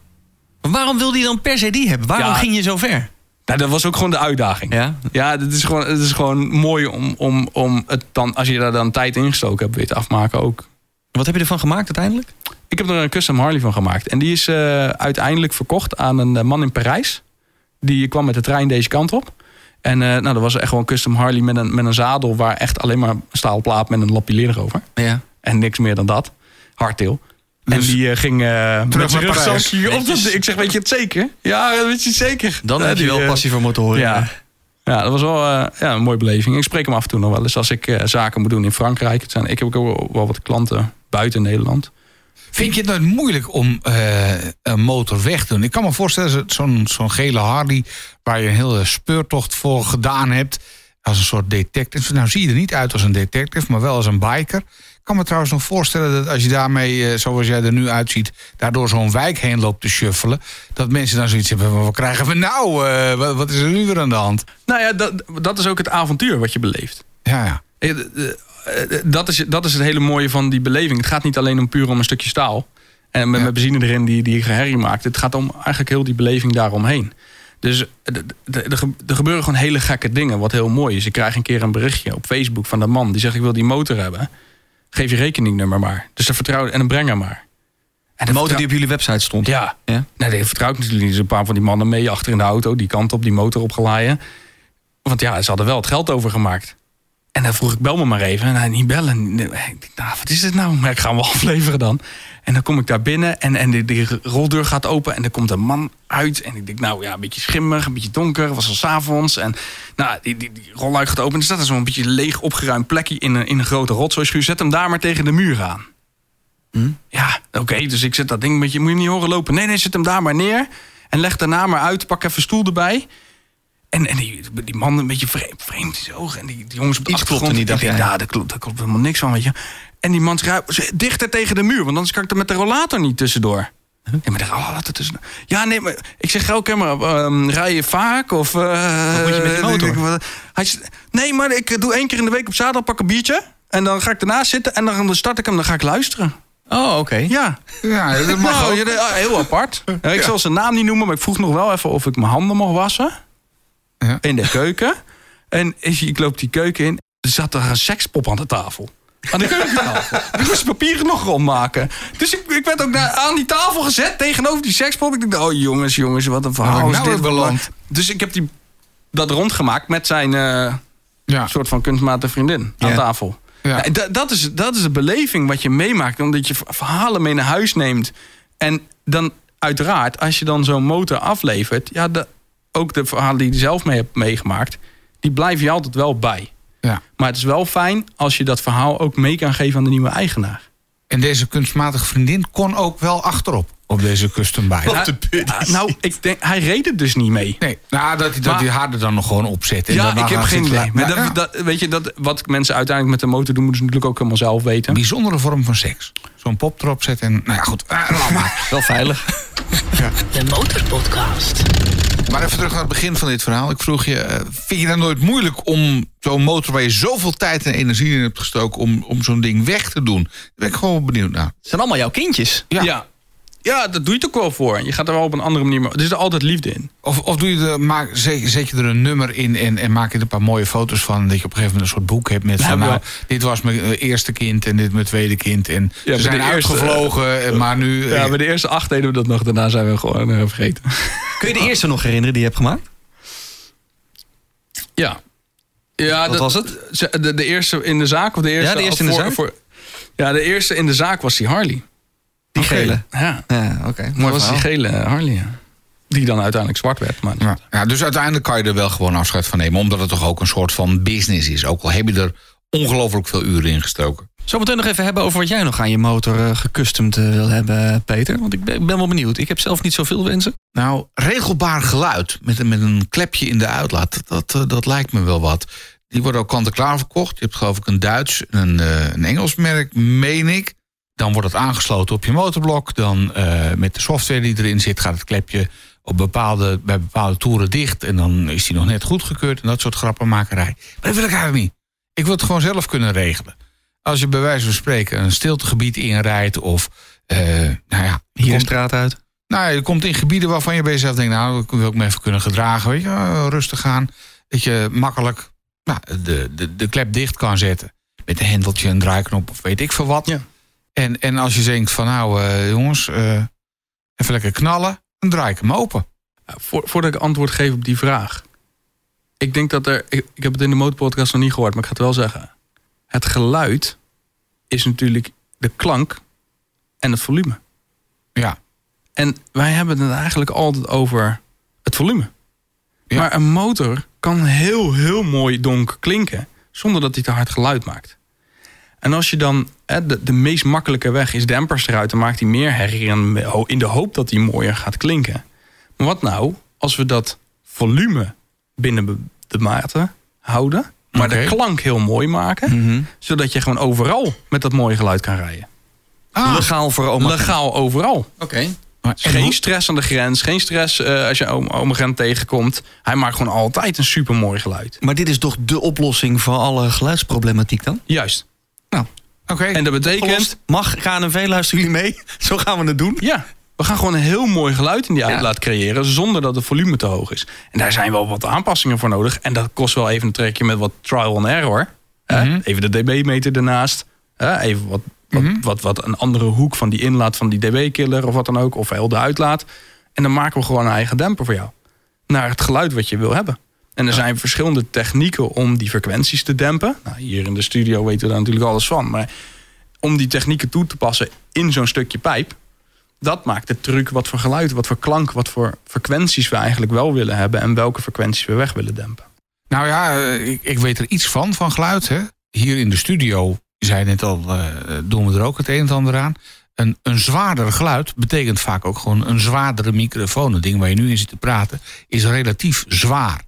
Maar waarom wilde hij dan per se die hebben? Waarom Ja. ging je zo ver? Nou, dat was ook gewoon de uitdaging. Ja? Ja, het is gewoon, het is gewoon mooi om, om, om het dan, als je daar dan tijd in gestoken hebt, weer te afmaken ook. Wat heb je ervan gemaakt uiteindelijk? Ik heb er een custom Harley van gemaakt. En die is eh, uiteindelijk verkocht aan een eh, man in Parijs. Die kwam met de trein deze kant op. En eh, nou, dat was echt gewoon een custom Harley met een, met een zadel... waar echt alleen maar een staalplaat met een lapje leer over. Ja. En niks meer dan dat. Hardtail. En Dus die ging met zijn Parijs. rugzakje op Ik zeg, weet je het zeker? Ja, weet je het zeker? Dan heb je wel passie voor motoren. Ja. ja, dat was wel ja, een mooie beleving. Ik spreek hem af en toe nog wel eens als ik zaken moet doen in Frankrijk. Het zijn, ik heb ook wel wat klanten buiten Nederland. Vind je het nooit moeilijk om eh, een motor weg te doen? Ik kan me voorstellen, zo- zo'n zo'n gele Harley... waar je een hele speurtocht voor gedaan hebt... als een soort detective. Nou zie je er niet uit als een detective, maar wel als een biker. Ik kan me trouwens nog voorstellen dat als je daarmee, eh, zoals jij er nu uitziet... daardoor zo'n wijk heen loopt te shuffelen... dat mensen dan zoiets hebben van, wat krijgen we nou? Eh, wat, wat is er nu weer aan de hand? Nou ja, dat, dat is ook het avontuur wat je beleeft. Ja, ja. Eh, Dat is, dat is het hele mooie van die beleving. Het gaat niet alleen om puur om een stukje staal. En met, Ja. met benzine erin die, die herrie maakt. Het gaat om eigenlijk heel die beleving daaromheen. Dus eh, er ge- gebeuren gewoon hele gekke dingen. Wat heel mooi is. Ik krijg een keer een berichtje op Facebook van een man. Die zegt ik wil die motor hebben. Geef je rekeningnummer maar. Dus dan vertrouw en dan breng hem maar. En De motor die op jullie website stond. ja. Ja? Nee, daar vertrouw ik natuurlijk niet. Een paar van die mannen mee achter in de auto. Die kant op, die motor opgeladen. Want ja, ze hadden wel het geld overgemaakt. En dan vroeg ik, bel me maar even. En hij niet bellen. Ik dacht, nou, wat is dit nou? Maar ik ga hem wel afleveren dan. En dan kom ik daar binnen en, en die, die roldeur gaat open. En er komt een man uit. En ik denk, nou ja, een beetje schimmig, een beetje donker. Het was al 's avonds. En nou, die, die, die rolluik gaat open. En er staat er zo'n beetje leeg opgeruimd plekje in een, in een grote rotzooischuur. Zet hem daar maar tegen de muur aan. Ja, oké, dus ik zet dat ding met je, moet je niet horen lopen. Nee, nee, zet hem daar maar neer. En leg daarna maar uit, pak even stoel erbij. En, en die, die man een beetje vreemd, vreemd in zijn ogen. En die, die jongens op de Iets niet, dacht jij. Ja, daar klopt, daar klopt helemaal niks van, weet je. En die man schrijft dichter tegen de muur. Want anders kan ik er met de rollator niet tussendoor. Ja, maar de rollator tussendoor. Ja, nee, maar ik zeg, elke maar, ehm, rij je vaak? Of, eh, Wat moet je met die motor? ik- wat- Hij zegt, nee, maar ik doe één keer in de week op zaterdag, pak een biertje. En dan ga ik ernaast zitten en dan start ik hem, dan ga ik luisteren. Oh, oké. Ja, Ja, dat mag nou, ook. ja, heel apart. Ja, ik zal zijn naam niet noemen, maar ik vroeg nog wel even of ik mijn handen mocht wassen. Ja. In de keuken. En ik loop die keuken in. Er zat er een sekspop aan de tafel. Aan de keukentafel. ik moest papieren nog rondmaken. Dus ik, ik werd ook naar, aan die tafel gezet tegenover die sekspop. Ik dacht, oh jongens, jongens, wat een verhaal Waar is nou dit. beland? Dus ik heb die, dat rondgemaakt met zijn eh, Ja. soort van kunstmatige vriendin aan Ja. tafel. Ja. Ja, da- dat, is, dat is de beleving wat je meemaakt. Omdat je verhalen mee naar huis neemt. En dan uiteraard, als je dan zo'n motor aflevert... Ja, de, ook de verhalen die je zelf mee hebt meegemaakt... die blijven je altijd wel bij. Ja. Maar het is wel fijn als je dat verhaal ook mee kan geven aan de nieuwe eigenaar. En deze kunstmatige vriendin kon ook wel achterop. Op deze custom bike. Op de. Ah, nou, ik denk, hij reed het dus niet mee. Nee, nou, dat, dat Maar- die harder dan nog gewoon opzet. En Ja, ik heb geen idee. Maar Ja, dat, dat, weet je, dat, wat mensen uiteindelijk met de motor doen, moeten ze natuurlijk ook helemaal zelf weten. Een bijzondere vorm van seks. Zo'n pop erop zetten en... Nou ja, goed. eh, maar. Wel veilig. De Motorpodcast. Maar even terug naar het begin van dit verhaal. Ik vroeg je, eh, vind je dat nooit moeilijk om zo'n motor... waar je zoveel tijd en energie in hebt gestoken... om, om zo'n ding weg te doen? Daar ben ik gewoon benieuwd naar. Het zijn allemaal jouw kindjes. Ja. Ja. Ja. dat doe je ook wel voor. Je gaat er wel op een andere manier mee. Er zit er altijd liefde in. Of, of doe je de, maak, zet, je er een nummer in en, en maak je er een paar mooie foto's van... dat je op een gegeven moment een soort boek hebt met... Ja, van, maar- nou, dit was mijn eh, eerste kind en dit mijn tweede kind. En bij ze zijn de uitgevlogen, eh, maar nu... Ja, eh, bij de eerste acht deden we dat nog. Daarna zijn we gewoon eh, vergeten. Kun je de eerste nog herinneren die je hebt gemaakt? Ja. ja Wat was het? De, de eerste in de zaak of de eerste? Ja, de eerste in de voor- zaak. voor- ja, de eerste in de zaak was die Harley. Die gele. Ja, Ja, oké. dat Mooi was die gele Harley. Ja. Die dan uiteindelijk zwart werd. Maar Ja, ja, dus uiteindelijk kan je er wel gewoon afscheid van nemen. Omdat het toch ook een soort van business is. Ook al heb je er ongelooflijk veel uren in gestoken. Zometeen nog even hebben over wat jij nog aan je motor eh, gecustomd eh, wil hebben, Peter. Want ik ben, ik ben wel benieuwd. Ik heb zelf niet zoveel wensen. Nou, regelbaar geluid met, een- met een klepje in de uitlaat. Dat, eh, dat lijkt me wel wat. Die worden ook kant-en-klaar verkocht. Je hebt geloof ik een Duits en een, eh, een Engels merk, meen ik. Dan wordt het aangesloten op je motorblok. Dan eh, met de software die erin zit gaat het klepje op bepaalde, bij bepaalde toeren dicht. En dan is die nog net goedgekeurd. En dat soort grappenmakerij. Maar dat wil ik eigenlijk niet. Ik wil het gewoon zelf kunnen regelen. Als je bij wijze van spreken een stiltegebied inrijdt of... eh, nou ja, Hier komt- straat uit. nou, je komt in gebieden waarvan je bij jezelf denkt... nou, ik wil ik me even kunnen gedragen, weet je, rustig aan. Dat je makkelijk nou, de, de, de klep dicht kan zetten. Met een hendeltje, een draaiknop of weet ik veel wat. Ja. En, en als je denkt van nou, eh, jongens, eh, even lekker knallen... dan draai ik hem open. Voor, voordat ik antwoord geef op die vraag. Ik denk dat er. Ik, ik heb het in de motorpodcast nog niet gehoord, maar ik ga het wel zeggen. Het geluid is natuurlijk de klank en het volume. Ja, En wij hebben het eigenlijk altijd over het volume. Ja. Maar een motor kan heel, heel mooi donker klinken. zonder dat hij te hard geluid maakt. En als je dan. Hè, de, de meest makkelijke weg is dempers eruit. dan maakt hij meer herrie. in de hoop dat hij mooier gaat klinken. Maar wat nou als we dat volume binnen de maten houden. maar de klank heel mooi maken. Mhm. zodat je gewoon overal met dat mooie geluid kan rijden. Ah, Legaal voor oma. Legaal overal. Oké. Geen stress aan de grens. Geen stress eh, als je oom Gent tegenkomt. Hij maakt gewoon altijd een super mooi geluid. Maar dit is toch de oplossing voor alle geluidsproblematiek dan? Juist. Oké, En dat betekent... Opgelost. Mag KNV, luisteren jullie mee? Zo gaan we het doen. Ja, we gaan gewoon een heel mooi geluid in die uitlaat creëren... zonder dat het volume te hoog is. En daar zijn wel wat aanpassingen voor nodig. En dat kost wel even een trekje met wat trial and error. Mhm. Even de dB-meter ernaast. Even wat, wat, Mhm. wat, wat een andere hoek van die inlaat van die dB-killer... of wat dan ook, of heel de uitlaat. En dan maken we gewoon een eigen demper voor jou. Naar het geluid wat je wil hebben. En er zijn verschillende technieken om die frequenties te dempen. Nou, hier in de studio weten we daar natuurlijk alles van. Maar om die technieken toe te passen in zo'n stukje pijp... dat maakt het truc wat voor geluid, wat voor klank... wat voor frequenties we eigenlijk wel willen hebben... en welke frequenties we weg willen dempen. Nou ja, eh, ik, ik weet er iets van, van geluid. Hè. Hier in de studio, zei net al, eh, doen we er ook het een en het ander aan. Een, een zwaarder geluid betekent vaak ook gewoon een zwaardere microfoon. Het ding waar je nu in zit te praten is relatief zwaar.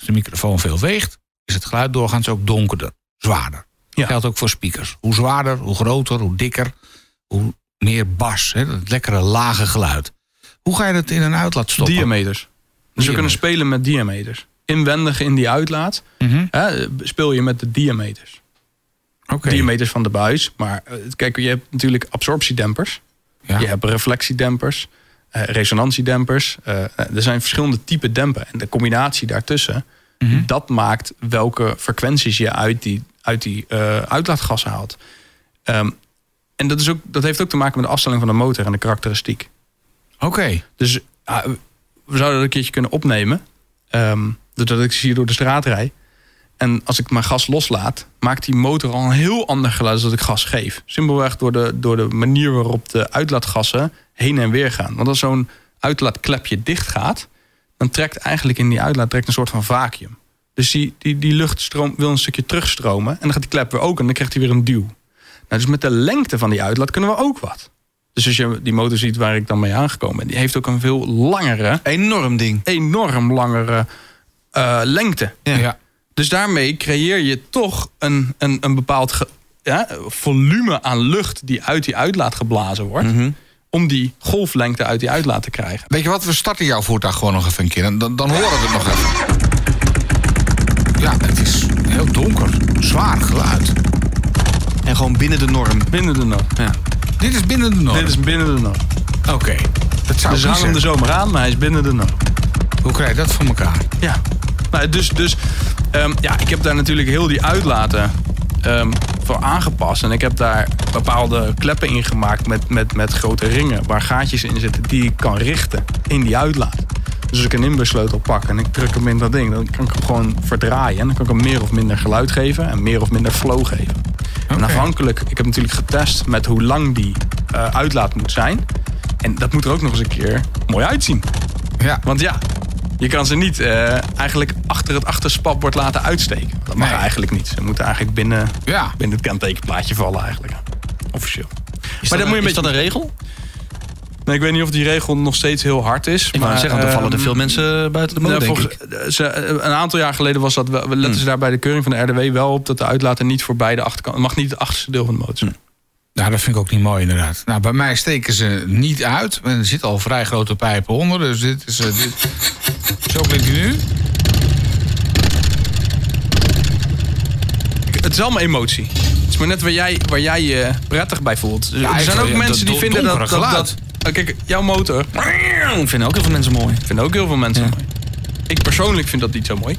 Als de microfoon veel weegt, is het geluid doorgaans ook donkerder, zwaarder. Ja. Geldt ook voor speakers. Hoe zwaarder, hoe groter, hoe dikker, hoe meer bas. Hè, dat lekkere lage geluid. Hoe ga je dat in een uitlaat stoppen? Diameters. Dus we kunnen spelen met diameters. Inwendig in die uitlaat Mhm. hè, speel je met de diameters. Oké. Diameters van de buis. Maar eh, kijk, je hebt natuurlijk absorptiedempers. Ja. Je hebt reflectiedempers, resonantiedempers. Eh, er zijn verschillende typen dempen. En de combinatie daartussen, Mhm. dat maakt welke frequenties je uit die, uit die eh, uitlaatgassen haalt. Ehm, en dat, is ook, dat heeft ook te maken met de afstelling van de motor en de karakteristiek. Oké. Dus ah, we zouden dat een keertje kunnen opnemen. ehm, doordat ik hier door de straat rijd. En als ik mijn gas loslaat, maakt die motor al een heel ander geluid dan dat ik gas geef. Simpelweg door de, door de manier waarop de uitlaatgassen heen en weer gaan. Want als zo'n uitlaatklepje dicht gaat, dan trekt eigenlijk in die uitlaat trekt een soort van vacuüm. Dus die, die, die luchtstroom wil een stukje terugstromen. En dan gaat die klep weer open en dan krijgt hij weer een duw. Nou, dus met de lengte van die uitlaat kunnen we ook wat. Dus als je die motor ziet waar ik dan mee aangekomen ben, die heeft ook een veel langere, Enorm ding. enorm langere eh, lengte. Ja. Ja. Dus daarmee creëer je toch een, een, een bepaald ge- ja, volume aan lucht die uit die uitlaat geblazen wordt. Mhm. Om die golflengte uit die uitlaat te krijgen. Weet je wat, we starten jouw voertuig gewoon nog even een keer. En dan, dan horen we het nog even. Ja, het is heel donker. Zwaar geluid. En gewoon binnen de norm. Binnen de norm. Ja. Dit is binnen de norm. Dit is binnen de norm. Oké. Dat zou Dus hangen hem de zomer aan, maar hij is binnen de norm. Hoe krijg je dat voor elkaar? Ja. Nou, dus dus ehm, ja, ik heb daar natuurlijk heel die uitlaten ehm, voor aangepast. En ik heb daar bepaalde kleppen in gemaakt met, met, met grote ringen. Waar gaatjes in zitten die ik kan richten in die uitlaat. Dus als ik een inbussleutel pak en ik druk hem in dat ding, dan kan ik hem gewoon verdraaien. En dan kan ik hem meer of minder geluid geven en meer of minder flow geven. En afhankelijk, ik heb natuurlijk getest met hoe lang die eh, uitlaat moet zijn. En dat moet er ook nog eens een keer mooi uitzien. Ja. Want ja, je kan ze niet eh, eigenlijk achter het achterspatbord laten uitsteken. Dat mag Nee. eigenlijk niet. Ze moeten eigenlijk binnen, Ja. binnen het kentekenplaatje vallen eigenlijk. Officieel. Is Maar dat, dan moet je is dat beetje- een regel? Nee, ik weet niet of die regel nog steeds heel hard is. Ik net zeggen, want er vallen er ehm, veel mensen buiten de nou, volgens-. Hmm. ze, eh, een aantal jaar geleden was dat wel, we letten ze daar bij de keuring van de RDW wel op dat de uitlater niet voorbij de achterkant mag niet het achterste deel van de motor zijn. Nou, dat vind ik ook niet mooi inderdaad. Nou, bij mij steken ze niet uit. Er zitten al vrij grote pijpen onder. Dus dit is... eh, dit... Zo klinkt hij nu. Het is allemaal emotie. Het is maar net waar jij, waar jij je prettig bij voelt. Ja, er zijn ook ja, mensen die vinden dat... dat, Oh, kijk, jouw motor Ik vind ook heel veel mensen mooi. vinden ook heel veel mensen Ja. mooi. Ik persoonlijk vind dat niet zo mooi.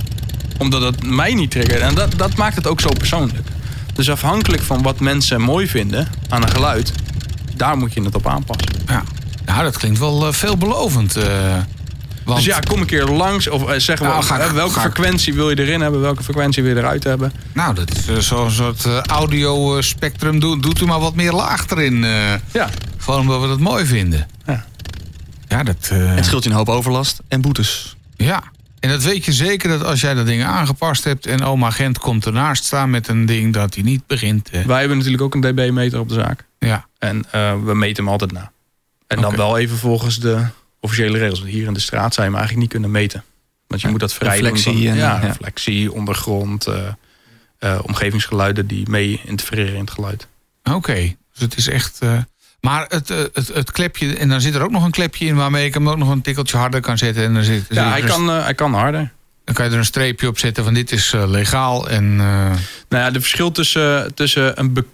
Omdat het mij niet triggert. En dat, dat maakt het ook zo persoonlijk. Dus afhankelijk van wat mensen mooi vinden aan een geluid... daar moet je het op aanpassen. Ja. Nou, dat klinkt wel eh, veelbelovend. eh, want, Dus ja, kom een keer langs. Of eh, zeg Nou, wel, ga ik- welke ga frequentie wil je erin hebben? Welke frequentie wil je eruit hebben? Nou, dat is eh, zo'n soort eh, audio spectrum. Doe, doet u maar wat meer laag erin. eh, Ja, gewoon omdat we dat mooi vinden. Ja. Ja, dat... eh, Het scheelt je een hoop overlast en boetes. Ja. En dat weet je zeker dat als jij dat ding aangepast hebt... en oma Gent komt ernaast staan met een ding dat hij niet begint. eh, wij hebben natuurlijk ook een dB-meter op de zaak. ja. En eh, we meten hem altijd na. En dan wel even volgens de officiële regels. Want Hier in de straat zou je hem eigenlijk niet kunnen meten. Want je moet dat vrij doen reflectie van- en, ja, ja. reflectie, ondergrond, eh, eh, omgevingsgeluiden die mee interfereren in het geluid. Oké, dus het is echt. eh, maar het, het, het klepje, en dan zit er ook nog een klepje in waarmee ik hem ook nog een tikkeltje harder kan zetten. En dan, zit, Ja, hij kan, hij kan harder. dan kan je er een streepje op zetten van dit is legaal. En Nou ja, de verschil tussen, tussen een be-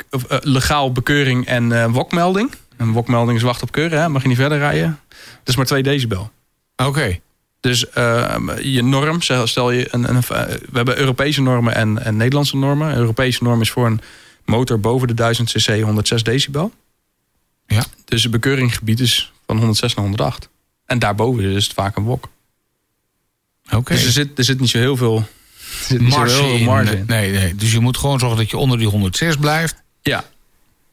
legaal bekeuring en wokmelding. Een wokmelding is wacht op keuren, hè? mag je niet verder rijden. Dat is maar 2 decibel. oké, Dus eh, je norm, stel je een, een, eh, we hebben Europese normen en, en Nederlandse normen. Een Europese norm is voor een motor boven de 1000 cc 106 decibel. Ja. Dus het bekeuringgebied is van 106 naar 108. En daarboven is het vaak een wok. oké. Dus er zit, er zit niet zo heel veel, Marge marge in. Nee, nee, dus je moet gewoon zorgen dat je onder die 106 blijft. Ja,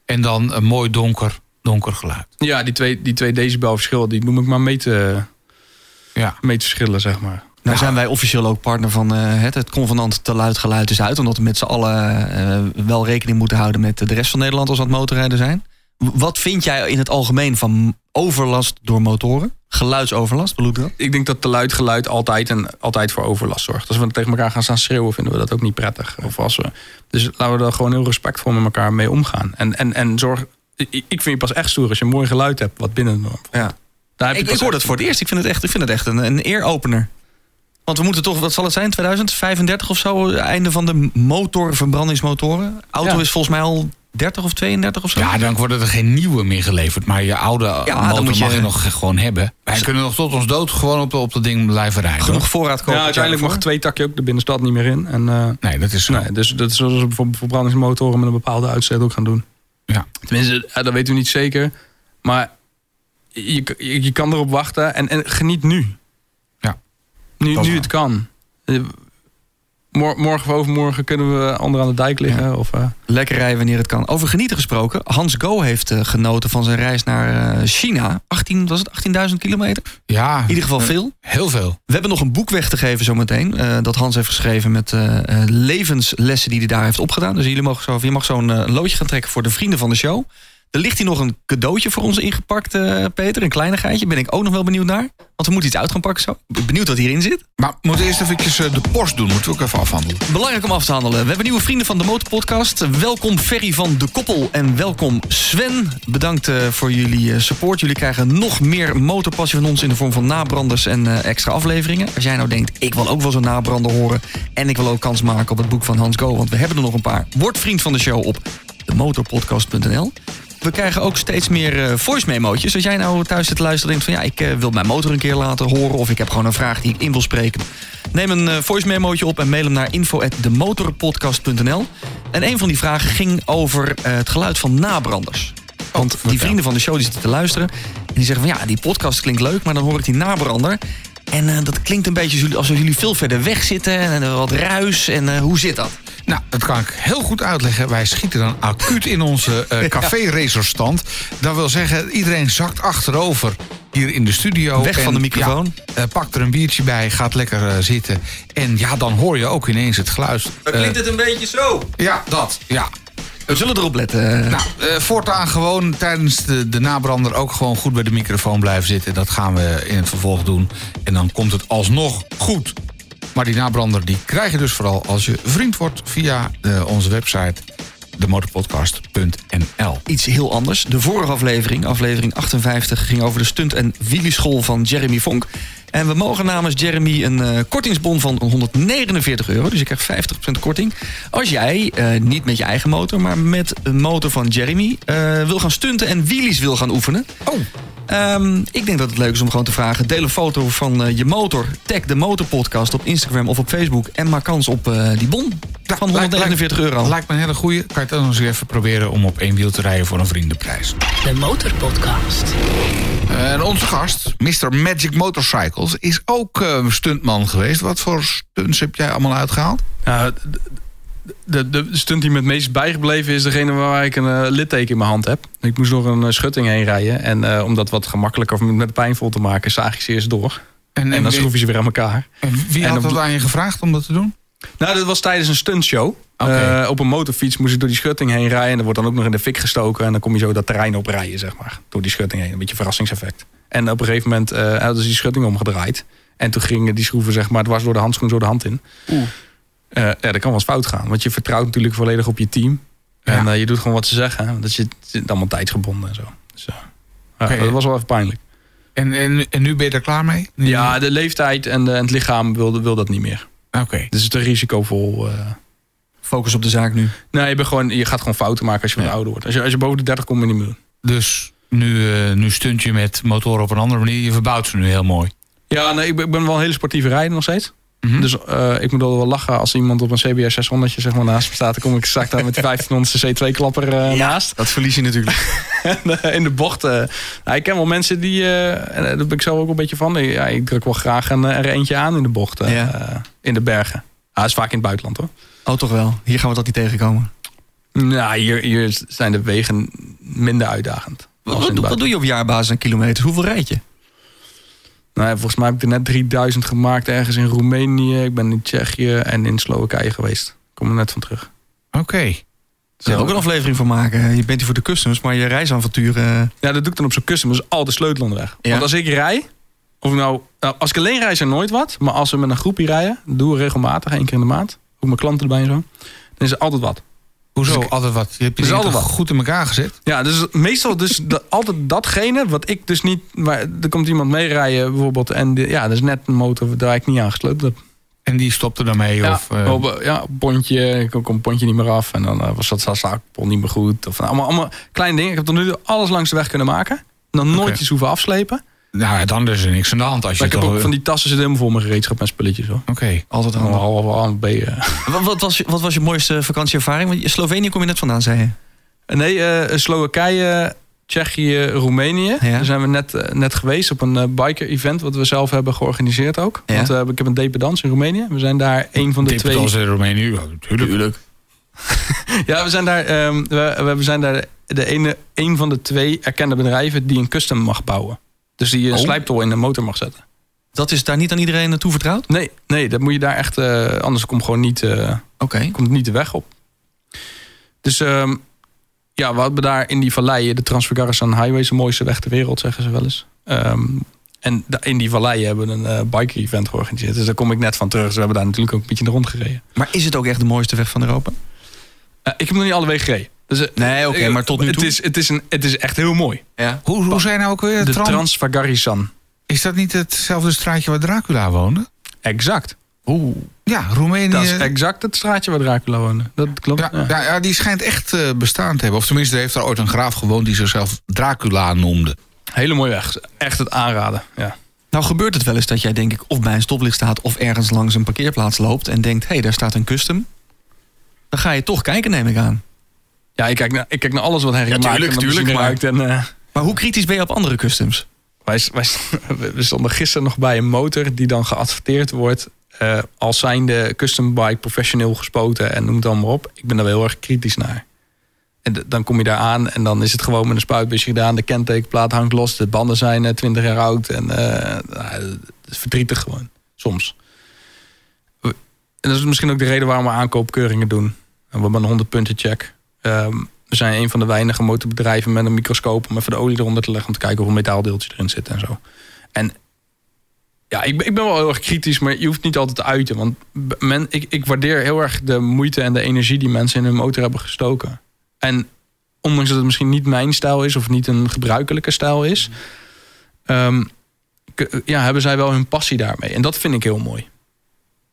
En dan een mooi donker, donker geluid. ja die, twee, die twee decibel verschil, die noem ik maar meten, Ja, meetverschillen, zeg maar. Nou zijn wij officieel ook partner van eh, het, het convenant te luid geluid is uit. Omdat we met z'n allen eh, wel rekening moeten houden met de rest van Nederland als we aan het motorrijden zijn. Wat vind jij in het algemeen van overlast door motoren? Geluidsoverlast, bedoel ik dat? Ik denk dat te luid geluid altijd, en, altijd voor overlast zorgt. Als we tegen elkaar gaan staan schreeuwen, vinden we dat ook niet prettig. Of als we, dus laten we er gewoon heel respectvol met elkaar mee omgaan. En, en, en zorg. Ik ik vind je pas echt stoer als je een mooi geluid hebt wat binnen de norm. Ja. Daar heb Ik, ik hoor dat voor het eerst. Ik vind het echt, ik vind het echt een, een eeropener. Want we moeten toch, wat zal het zijn, 2035 of zo, einde van de motorverbrandingsmotoren. Auto Ja. is volgens mij al 30 of 32 of zo. ja, dan worden er geen nieuwe meer geleverd. Maar je oude dan motor moet je- mag je nog gewoon hebben. Wij kunnen nog tot ons dood gewoon op, de, op dat ding blijven rijden. Genoeg voorraad kopen. Ja, uiteindelijk mag twee takje ook de binnenstad niet meer in. En, eh, Nee, dat is zo. nee, dus dat is zoals we voor verbrandingsmotoren met een bepaalde uitzet ook gaan doen. Ja. Tenminste, dat weten we niet zeker. Maar je, je, je kan erop wachten en, en geniet nu. Ja. Nu, nu het kan. Mor- morgen of overmorgen kunnen we onderaan de dijk liggen. Of, eh, Lekker rijden wanneer het kan. Over genieten gesproken. Hans Go heeft eh, genoten van zijn reis naar eh, China. 18, was het 18.000 kilometer? Ja, In ieder geval veel. heel veel. We hebben nog een boek weg te geven zometeen. eh dat Hans heeft geschreven met eh, eh, levenslessen die hij daar heeft opgedaan. Dus jullie mogen zo, je mag zo'n loodje gaan trekken voor de vrienden van de show. Er ligt hier nog een cadeautje voor ons ingepakt, eh, Peter. Een kleinigheidje. Ben ik ook nog wel benieuwd naar. Want we moeten iets uit gaan pakken zo. Ik ben benieuwd wat hierin zit. Maar we moeten eerst eventjes eh, de post doen. Moeten we ook even afhandelen. Belangrijk om af te handelen. We hebben nieuwe vrienden van de Motorpodcast. Welkom Ferry van de Koppel en welkom Sven. Bedankt eh, voor jullie support. Jullie krijgen nog meer motorpassie van ons in de vorm van nabranders en extra afleveringen. Als jij nou denkt, ik wil ook wel zo'n nabrander horen en ik wil ook kans maken op het boek van Hans Go, want we hebben er nog een paar. Word vriend van de show op demotorpodcast.nl. We krijgen ook steeds meer eh, voice memo'tjes. Als jij nou thuis zit te luisteren en denkt van... ja, ik eh, wil mijn motor een keer laten horen... of ik heb gewoon een vraag die ik in wil spreken... neem een eh, voice memo'tje op en mail hem naar info.demotorpodcast.nl. En een van die vragen ging over het geluid van nabranders. Want die vrienden van de show die zitten te luisteren... en die zeggen van ja, die podcast klinkt leuk... maar dan hoor ik die nabrander... En eh, dat klinkt een beetje alsof- jullie veel verder weg zitten... en eh, wat ruis. En eh, hoe zit dat? Nou, dat kan ik heel goed uitleggen. Wij schieten dan acuut in onze eh café-racerstand. Dat wil zeggen, iedereen zakt achterover hier in de studio. Weg van de microfoon. Ja, eh, pakt er een biertje bij, gaat lekker zitten. En ja, dan hoor je ook ineens het geluid. Eh, het een beetje zo. ja, dat. Ja. We zullen erop letten. Nou, eh, voortaan gewoon tijdens de, de nabrander ook gewoon goed bij de microfoon blijven zitten. Dat gaan we in het vervolg doen. En dan komt het alsnog goed. Maar die nabrander die krijg je dus vooral als je vriend wordt via eh, onze website demotorpodcast.nl. iets heel anders. De vorige aflevering, aflevering 58, ging over de stunt- en wielieschool van Jeremy Vonk. En we mogen namens Jeremy een eh, kortingsbon van 149 euro. Dus je krijgt 50% korting. Als jij, eh, niet met je eigen motor, maar met een motor van Jeremy... eh, wil gaan stunten en wheelies wil gaan oefenen. Oh, Ehm, ik denk dat het leuk is om gewoon te vragen. Deel een foto van eh, je motor. Tag de Motorpodcast op Instagram of op Facebook. En maak kans op eh, die bon Ja, van lijkt- 149 euro. lijkt me een hele goeie. Kan je dan eens even proberen om op één wiel te rijden voor een vriendenprijs. De Motorpodcast. Eh, En onze gast, Mr. Magic Motorcycles, is ook stuntman geweest. Wat voor stunts heb jij allemaal uitgehaald? Ja, de, de, stunt die me het meest bijgebleven is degene waar ik een eh, litteken in mijn hand heb. Ik moest door een eh, schutting heen rijden. En eh, om dat wat gemakkelijker of met pijnvol te maken, zaag ik ze eerst door. En, En dan schroef je ze weer aan elkaar. en wie en had op- dat aan je gevraagd om dat te doen? Nou, dat was tijdens een stuntshow. Eh, op een motorfiets moest ik door die schutting heen rijden. En dat wordt dan ook nog in de fik gestoken. En dan kom je zo dat terrein oprijden, zeg maar. Door die schutting heen. Een beetje verrassingseffect. En op een gegeven moment hadden ze die schutting omgedraaid. En toen gingen die schroeven, zeg maar, dwars door de handschoen zo de hand in. Oeh. Eh, ja, dat kan wel eens fout gaan. Want je vertrouwt natuurlijk volledig op je team. En Ja. eh, je doet gewoon wat ze zeggen. Dat het is allemaal tijdsgebonden en zo. Dus, eh. Dat was wel even pijnlijk. En, en, en nu ben je er klaar mee? Nu- Ja, de leeftijd en, de- en het lichaam wil, wil dat niet meer. Oké. Dus het is risicovol. Focus op de zaak nu. Nee, je, bent gewoon, je gaat gewoon fouten maken als je Ja. ouder wordt. Als je, als je boven de 30 komt, moet je niet meer. Dus nu, nu stunt je met motoren op een andere manier. Je verbouwt ze nu heel mooi. Ja, nee, ik ben, ik ben wel een hele sportieve rijder nog steeds. Mhm. Dus eh, ik moet wel wel lachen als iemand op een CBR 600 zeg maar, naast me staat. Dan kom ik straks daar met die 1500 C2-klapper naast. Dat verlies je natuurlijk. Eh, in de bocht. eh, nou, ik ken wel mensen die, eh, en daar ben ik zelf ook een beetje van. Ja, ik druk wel graag een, eh, er eentje aan in de bocht. eh, Ja. eh, in de bergen. Ah, dat is vaak in het buitenland hoor. Oh, toch wel. Hier gaan we dat niet tegenkomen. Nou, hier, hier zijn de wegen minder uitdagend. Wat, wat doe je op jaarbasis aan kilometers? Hoeveel rijd je? Nou, ja, volgens mij heb ik er net 3000 gemaakt ergens in Roemenië. Ik ben in Tsjechië en in Slowakije geweest. Ik kom er net van terug. Oké. Daar ook een aflevering van maken. Je bent hier voor de customs, maar je reisavontuur... eh, Ja, dat doe ik dan op zo'n custom. Dat is altijd sleutel onderweg. Ja. Want als ik rij, of nou, nou, als ik alleen rij is er nooit wat. Maar als we met een groepje rijden, dat doen we regelmatig, één keer in de maand. Ook mijn klanten erbij en zo. Dan is er altijd wat. Hoezo? Dus ik- altijd wat? Je hebt je Dus dingen altijd goed in elkaar gezet? Ja, dus meestal dus da- altijd datgene wat ik dus niet... Maar er komt iemand meerijden bijvoorbeeld. En de- ja, dat is net een motor waar ik niet aan gesleuteld heb. En die stopte daarmee? Ja, of, eh, op, ja, pontje. Ik kom een pontje niet meer af. En dan eh, was dat zakpol niet meer goed. Of, nou, allemaal, allemaal kleine dingen. Ik heb tot nu toe alles langs de weg kunnen maken. Dan nooit Oké. iets hoeven afslepen. Nou, ja, dan is er niks aan de hand. Als je ik heb ook eh, van die tassen zitten helemaal vol met gereedschap en spulletjes. Hoor. Oké. altijd half half B. eh. Wat, wat, was, je- wat was je mooiste vakantieervaring? Want je- Slovenië kom je net vandaan, zei je. Nee, eh, Slowakije, Tsjechië, Roemenië. Ja. Daar zijn we net, eh, net geweest op een eh, biker-event. Wat we zelf hebben georganiseerd ook. Ja. Want eh, ik heb een dependance in Roemenië. We zijn daar een van de Dit twee... in Roemenië. Ja, natuurlijk. Ja, we zijn daar, ehm, we, we zijn daar de ene, een van de twee erkende bedrijven die een custom mag bouwen. Dus die een Oh. slijptol in de motor mag zetten. Dat is daar niet aan iedereen naartoe vertrouwd? Nee, nee, dat moet je daar echt. eh, anders komt gewoon niet, eh, Oké. komt niet de weg op. Dus ehm, ja, we hebben daar in die valleien, de Transfergarrison Highway, is de mooiste weg ter wereld, zeggen ze wel eens. Ehm, en in die valleien hebben we een eh biker event georganiseerd. Dus daar kom ik net van terug. Dus we hebben daar natuurlijk ook een beetje rond gereden. Maar is het ook echt de mooiste weg van Europa? Eh, ik heb nog niet alle wegen gereden. Dus, eh, Nee, oké, eh, maar tot nu het toe? Is, het, is een, het is echt heel mooi. Ja. Hoe, hoe zijn nou ook weer? De Tran- Transfagarisan. is dat niet hetzelfde straatje waar Dracula woonde? Exact. Oeh. Ja, Roemenië. Dat is exact het straatje waar Dracula woonde. Dat klopt. ja, ja. die schijnt echt eh, bestaan te hebben. Of tenminste, er heeft daar ooit een graaf gewoond die zichzelf Dracula noemde. Hele mooie weg. Echt het aanraden. Ja. Nou gebeurt het wel eens dat jij denk ik of bij een stoplicht staat... of ergens langs een parkeerplaats loopt en denkt... hé, hey, daar staat een custom. Dan ga je toch kijken, neem ik aan. Ja, ik kijk, naar, ik kijk naar alles wat Henry Ja, maakt tuurlijk, benzine maar-. En, eh, Maar hoe kritisch ben je op andere customs? wij, wij, we stonden gisteren nog bij een motor die dan geadverteerd wordt... eh, als zijnde custom bike professioneel gespoten en noem het allemaal op. Ik ben daar wel heel erg kritisch naar. En dan kom je daar aan en dan is het gewoon met een spuitbusje gedaan. De kentekenplaat hangt los, de banden zijn eh, 20 jaar oud. En eh, het is verdrietig gewoon, soms. En dat is misschien ook de reden waarom we aankoopkeuringen doen. En we hebben een 100 punten check. Ehm, we zijn een van de weinige motorbedrijven met een microscoop... om even de olie eronder te leggen... om te kijken hoeveel metaaldeeltjes erin zitten en zo. En ja, ik ik ben wel heel erg kritisch, maar je hoeft niet altijd te uiten. Want men, ik, ik waardeer heel erg de moeite en de energie die mensen in hun motor hebben gestoken. En ondanks dat het misschien niet mijn stijl is of niet een gebruikelijke stijl is, ehm, k- ja, hebben zij wel hun passie daarmee. En dat vind ik heel mooi.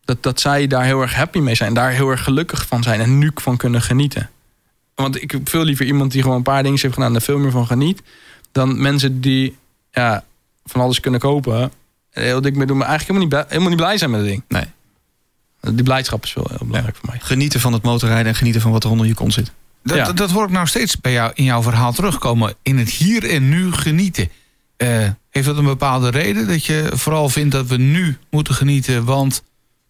Dat, dat zij daar heel erg happy mee zijn, daar heel erg gelukkig van zijn en nu van kunnen genieten. Want ik heb veel liever iemand die gewoon een paar dingen heeft gedaan en er veel meer van geniet, dan mensen die ja, van alles kunnen kopen heel dik mee doen, maar eigenlijk helemaal niet, blij- helemaal niet blij zijn met het ding. Nee. Die blijdschap is wel heel belangrijk voor mij. Genieten van het motorrijden en genieten van wat er onder je kont zit. Dat, Ja. dat, dat hoor ik nou steeds bij jou, in jouw verhaal terugkomen. In het hier en nu genieten. Eh, heeft dat een bepaalde reden? Dat je vooral vindt dat we nu moeten genieten, want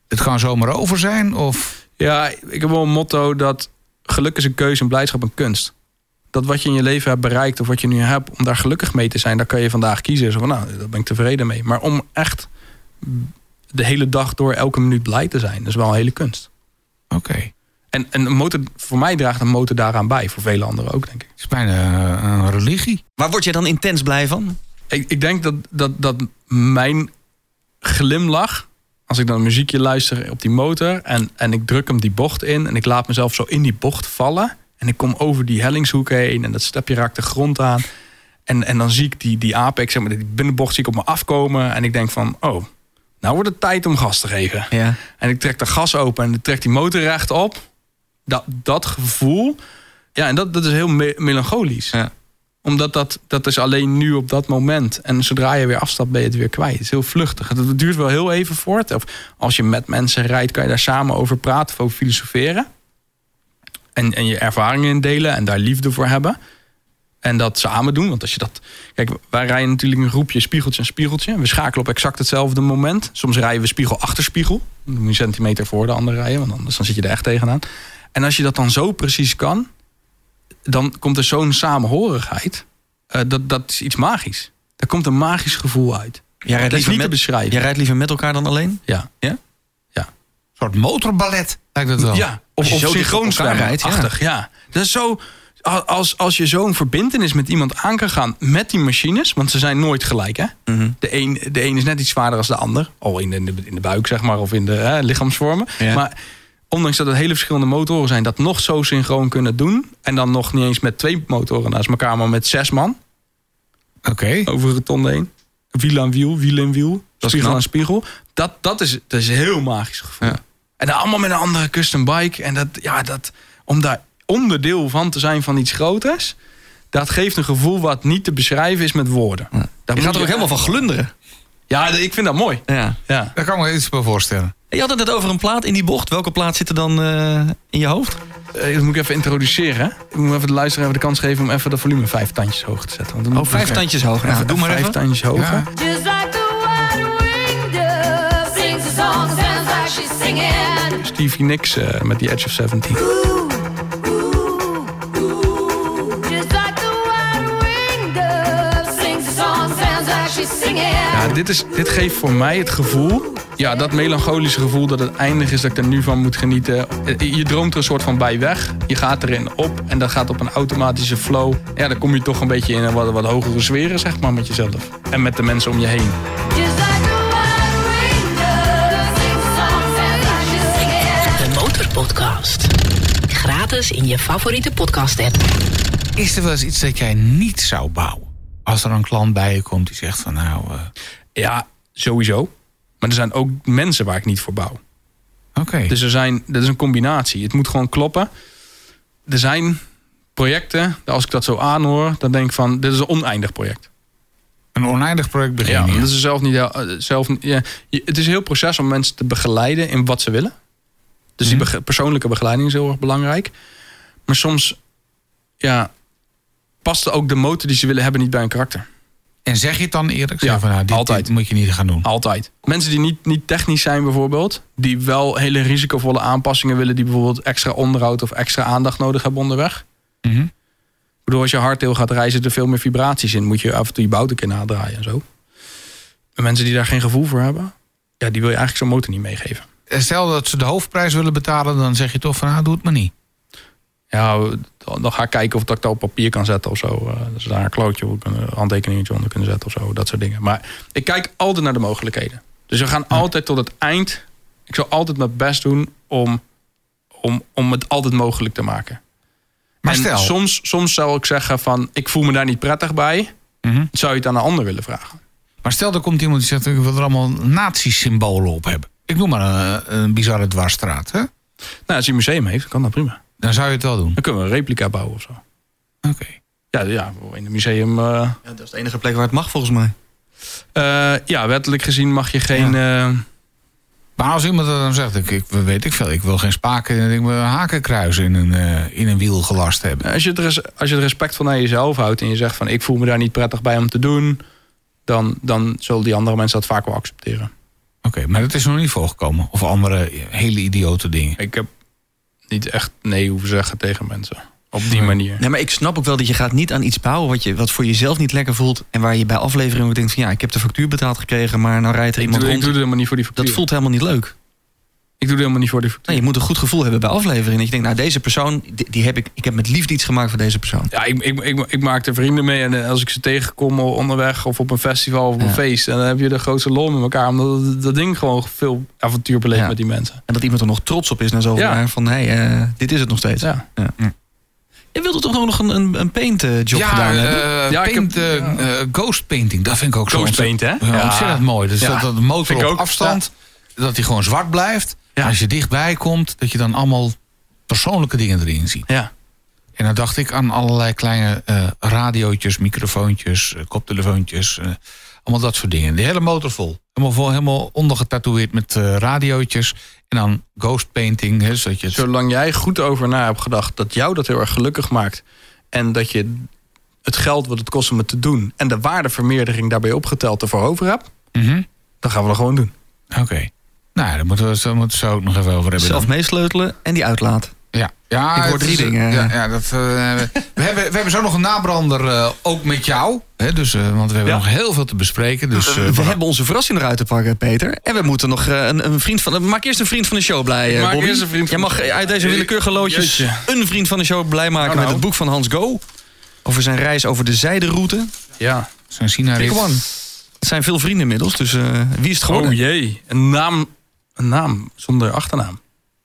het kan zomaar over zijn? Of Ja, ik heb wel een motto dat geluk is een keuze en blijdschap een kunst. Dat wat je in je leven hebt bereikt of wat je nu hebt, om daar gelukkig mee te zijn, daar kan je vandaag kiezen. Zo van, nou, daar ben ik tevreden mee. Maar om echt de hele dag door elke minuut blij te zijn, dat is wel een hele kunst. oké. En, en een motor, voor mij draagt een motor daaraan bij, voor vele anderen ook, denk ik. Het is bijna eh, een religie. Waar word je dan intens blij van? Ik, ik denk dat, dat, dat mijn glimlach, als ik dan een muziekje luister op die motor en, en ik druk hem die bocht in en ik laat mezelf zo in die bocht vallen en ik kom over die hellingshoek heen en dat stepje raakt de grond aan en, en dan zie ik die, die apex, zeg maar, die binnenbocht zie ik op me afkomen en ik denk van, oh, nou wordt het tijd om gas te geven. Ja. En ik trek de gas open en ik trek die motor recht op. Dat, dat gevoel, ja, en dat, dat is heel me- melancholisch. Ja. Omdat dat, dat is alleen nu op dat moment. En zodra je weer afstapt, ben je het weer kwijt. Het is heel vluchtig. Het, duurt wel heel even voort. Of als je met mensen rijdt, kan je daar samen over praten over filosoferen. En, en je ervaringen in delen en daar liefde voor hebben. En dat samen doen. Want als je dat. Kijk, wij rijden natuurlijk een groepje spiegeltje en spiegeltje. We schakelen op exact hetzelfde moment. Soms rijden we spiegel achter spiegel. Een centimeter voor de ander rijden, want anders dan zit je er echt tegenaan. En als je dat dan zo precies kan, dan komt er zo'n samenhorigheid. Eh, dat, dat is iets magisch. Daar komt een magisch gevoel uit. Jij rijdt, Dat is liever niet te met, beschrijven. jij rijdt liever met elkaar dan alleen? Ja. Een soort motorballet lijkt het wel. Ja, Als of, of synchroon rijdt, ja. achtig, ja. Dat is zo... Als, als je zo'n verbindenis met iemand aan kan gaan met die machines... want ze zijn nooit gelijk, hè? Mhm. De een, de een is net iets zwaarder dan de ander. Al in de, in de, in de buik, zeg maar, of in de hè, lichaamsvormen. Ja. Maar ondanks dat het hele verschillende motoren zijn... dat nog zo synchroon kunnen doen... en dan nog niet eens met twee motoren naast elkaar... maar met zes man Oké. over een ton heen. Wiel aan wiel, wiel en wiel. is Spiegel knap. aan spiegel. Dat, dat, is, dat is een heel magisch gevoel. Ja. En dan allemaal met een andere custom bike. En dat, ja, dat, om daar onderdeel van te zijn van iets groters... dat geeft een gevoel wat niet te beschrijven is met woorden. Daar Je gaat er ook helemaal van glunderen. Ja, ik vind dat mooi. Ja. Ja. Daar kan ik me iets bij voorstellen. Je had het net over een plaat in die bocht. Welke plaat zit er dan eh, in je hoofd? Eh, dat moet ik even introduceren. hè. Ik moet even de luisteraar even de kans geven... om even dat volume vijf tandjes hoog te zetten. Want dan Oh, vijf tandjes hoger. Nou, Even- doe maar vijf even. tandjes. Ja. Singing. Stevie Nicks eh, met The Edge of 17. Ja, dit, is, dit geeft voor mij het gevoel. ja, dat melancholische gevoel dat het eindig is, dat ik er nu van moet genieten. Eh, Je droomt er een soort van bij weg. Je gaat erin op en dat gaat op een automatische flow. Ja, dan kom je toch een beetje in een wat, wat hogere sferen, zeg maar, met jezelf. En met de mensen om je heen. De Motorpodcast. Gratis in je favoriete podcast-app. Is er wel eens iets dat jij niet zou bouwen? Als er een klant bij je komt die zegt van nou, eh, Ja, sowieso. Maar er zijn ook mensen waar ik niet voor bouw. oké. Dus er zijn, dat is een combinatie. Het moet gewoon kloppen. Er zijn projecten, als ik dat zo aanhoor, dan denk ik van, dit is een oneindig project. Een oneindig project Ja, beginnen. dat is zelf niet. eh, Zelf, ja, het is een heel proces om mensen te begeleiden in wat ze willen. Dus die bege- persoonlijke begeleiding is heel erg belangrijk. Maar soms, ja, past ook de motor die ze willen hebben niet bij hun karakter. En zeg je het dan eerlijk? Ja, van, nou, dit, altijd. dit moet je niet gaan doen. Altijd. Mensen die niet, niet technisch zijn bijvoorbeeld, die wel hele risicovolle aanpassingen willen, die bijvoorbeeld extra onderhoud of extra aandacht nodig hebben onderweg. Ik bedoel, als je hardtail gaat rijden, zitten er veel meer vibraties in. Moet je af en toe je bout een keer nadraaien en zo. En mensen die daar geen gevoel voor hebben, ja, die wil je eigenlijk zo'n motor niet meegeven. En Stel dat ze de hoofdprijs willen betalen, dan zeg je toch van nou, doe het maar niet. Ja, dan, ga ik kijken of dat ik dat op papier kan zetten of zo. Eh, Dus daar een klootje, of een handtekeningetje onder kunnen zetten of zo. Dat soort dingen. Maar ik kijk altijd naar de mogelijkheden. Dus we gaan altijd tot het eind. Ik zal altijd mijn best doen om, om, om het altijd mogelijk te maken. Maar en stel, soms, soms zou ik zeggen van, ik voel me daar niet prettig bij. Mhm. Zou je het aan een ander willen vragen? maar stel er komt iemand die zegt ik wil er allemaal nazi-symbolen op hebben. Ik noem maar een, een bizarre dwarsstraat. Hè? Nou, als je een museum heeft, kan dat prima. Dan zou je het wel doen. Dan kunnen we een replica bouwen of zo. Oké. Ja, ja in een museum... eh, Ja, dat is de enige plek waar het mag volgens mij. eh, ja, wettelijk gezien mag je geen... eh, Maar als iemand dat dan zegt, ik, ik weet ik veel, ik wil geen spaken, ik wil een hakenkruis in een, eh, in een wiel gelast hebben. Als je, het res- als je het respectvol naar jezelf houdt en je zegt van ik voel me daar niet prettig bij om te doen, dan, dan zullen die andere mensen dat vaak wel accepteren. Oké, maar dat is nog niet voorgekomen. Of andere hele idiote dingen. Ik heb niet echt nee hoeven zeggen tegen mensen. Op die manier. Nee, maar ik snap ook wel dat je gaat niet aan iets bouwen wat, je, wat voor jezelf niet lekker voelt. En waar je bij aflevering denkt van ja, ik heb de factuur betaald gekregen, maar nou rijdt er Ik iemand doe, ik rond. doe het helemaal niet voor die factuur. Dat voelt helemaal niet leuk. Ik doe het helemaal niet voor die je moet een goed gevoel hebben bij aflevering. Dat je denkt, nou deze persoon, die, die heb ik, ik heb met liefde iets gemaakt voor deze persoon. Ja, ik, ik, ik, ik maak er vrienden mee en eh, als ik ze tegenkom onderweg of op een festival of op een Ja. feest, dan heb je de grootste lol met elkaar. Omdat dat, dat ding gewoon veel avontuur beleeft Ja. met die mensen. En dat iemand er nog trots op is na zoveel Ja. jaar. Van hé, hey, eh, dit is het nog steeds. Ja. Je wilde toch nog een, een, een paint eh, job gedaan hebben? Ja, ik heb- eh, ghost painting, dat vind ik ook zo Ghost ontzettend- paint, hè? Ja, Ja. ontzettend mooi. Dus Ja. dat, dat de motor op ook. afstand, dat die gewoon zwart blijft. Ja. Als je dichtbij komt, dat je dan allemaal persoonlijke dingen erin ziet. Ja. En dan dacht ik aan allerlei kleine eh radiootjes, microfoontjes, eh, koptelefoontjes. eh, allemaal dat soort dingen. De hele motor vol. Helemaal, vol, helemaal ondergetatoeëerd met radiootjes. En dan ghost painting. Hè, zodat je het, Zolang jij goed over na hebt gedacht dat jou dat heel erg gelukkig maakt. En dat je het geld wat het kost om het te doen. En de waardevermeerdering daarbij opgeteld ervoor over hebt. Mhm. Dan gaan we dat gewoon doen. Oké. Nou, daar moeten we daar moeten we zo ook nog even over hebben. Zelf dan. meesleutelen en die uitlaat. Ja, ja Ik hoor het drie is, eh, dingen. Ja, ja, dat, eh, we, hebben, we hebben zo nog een nabrander eh, ook met jou. Hè, dus, eh, want we hebben Ja. nog heel veel te bespreken. Dus, we hebben onze verrassing eruit te pakken, Peter. En we moeten nog eh, een, een vriend van... Maak eerst een vriend van de show blij, eh, Maak Bobby. eerst een vriend Jij mag uit deze willekeurige loodjes Jeetje. een vriend van de show blij maken... Nou, met nou. het boek van Hans Go. Over zijn reis over de zijderoute. Ja. Zijn one. Het zijn veel vrienden inmiddels, dus eh, wie is het geworden? Oh jee. Een naam, een naam zonder achternaam.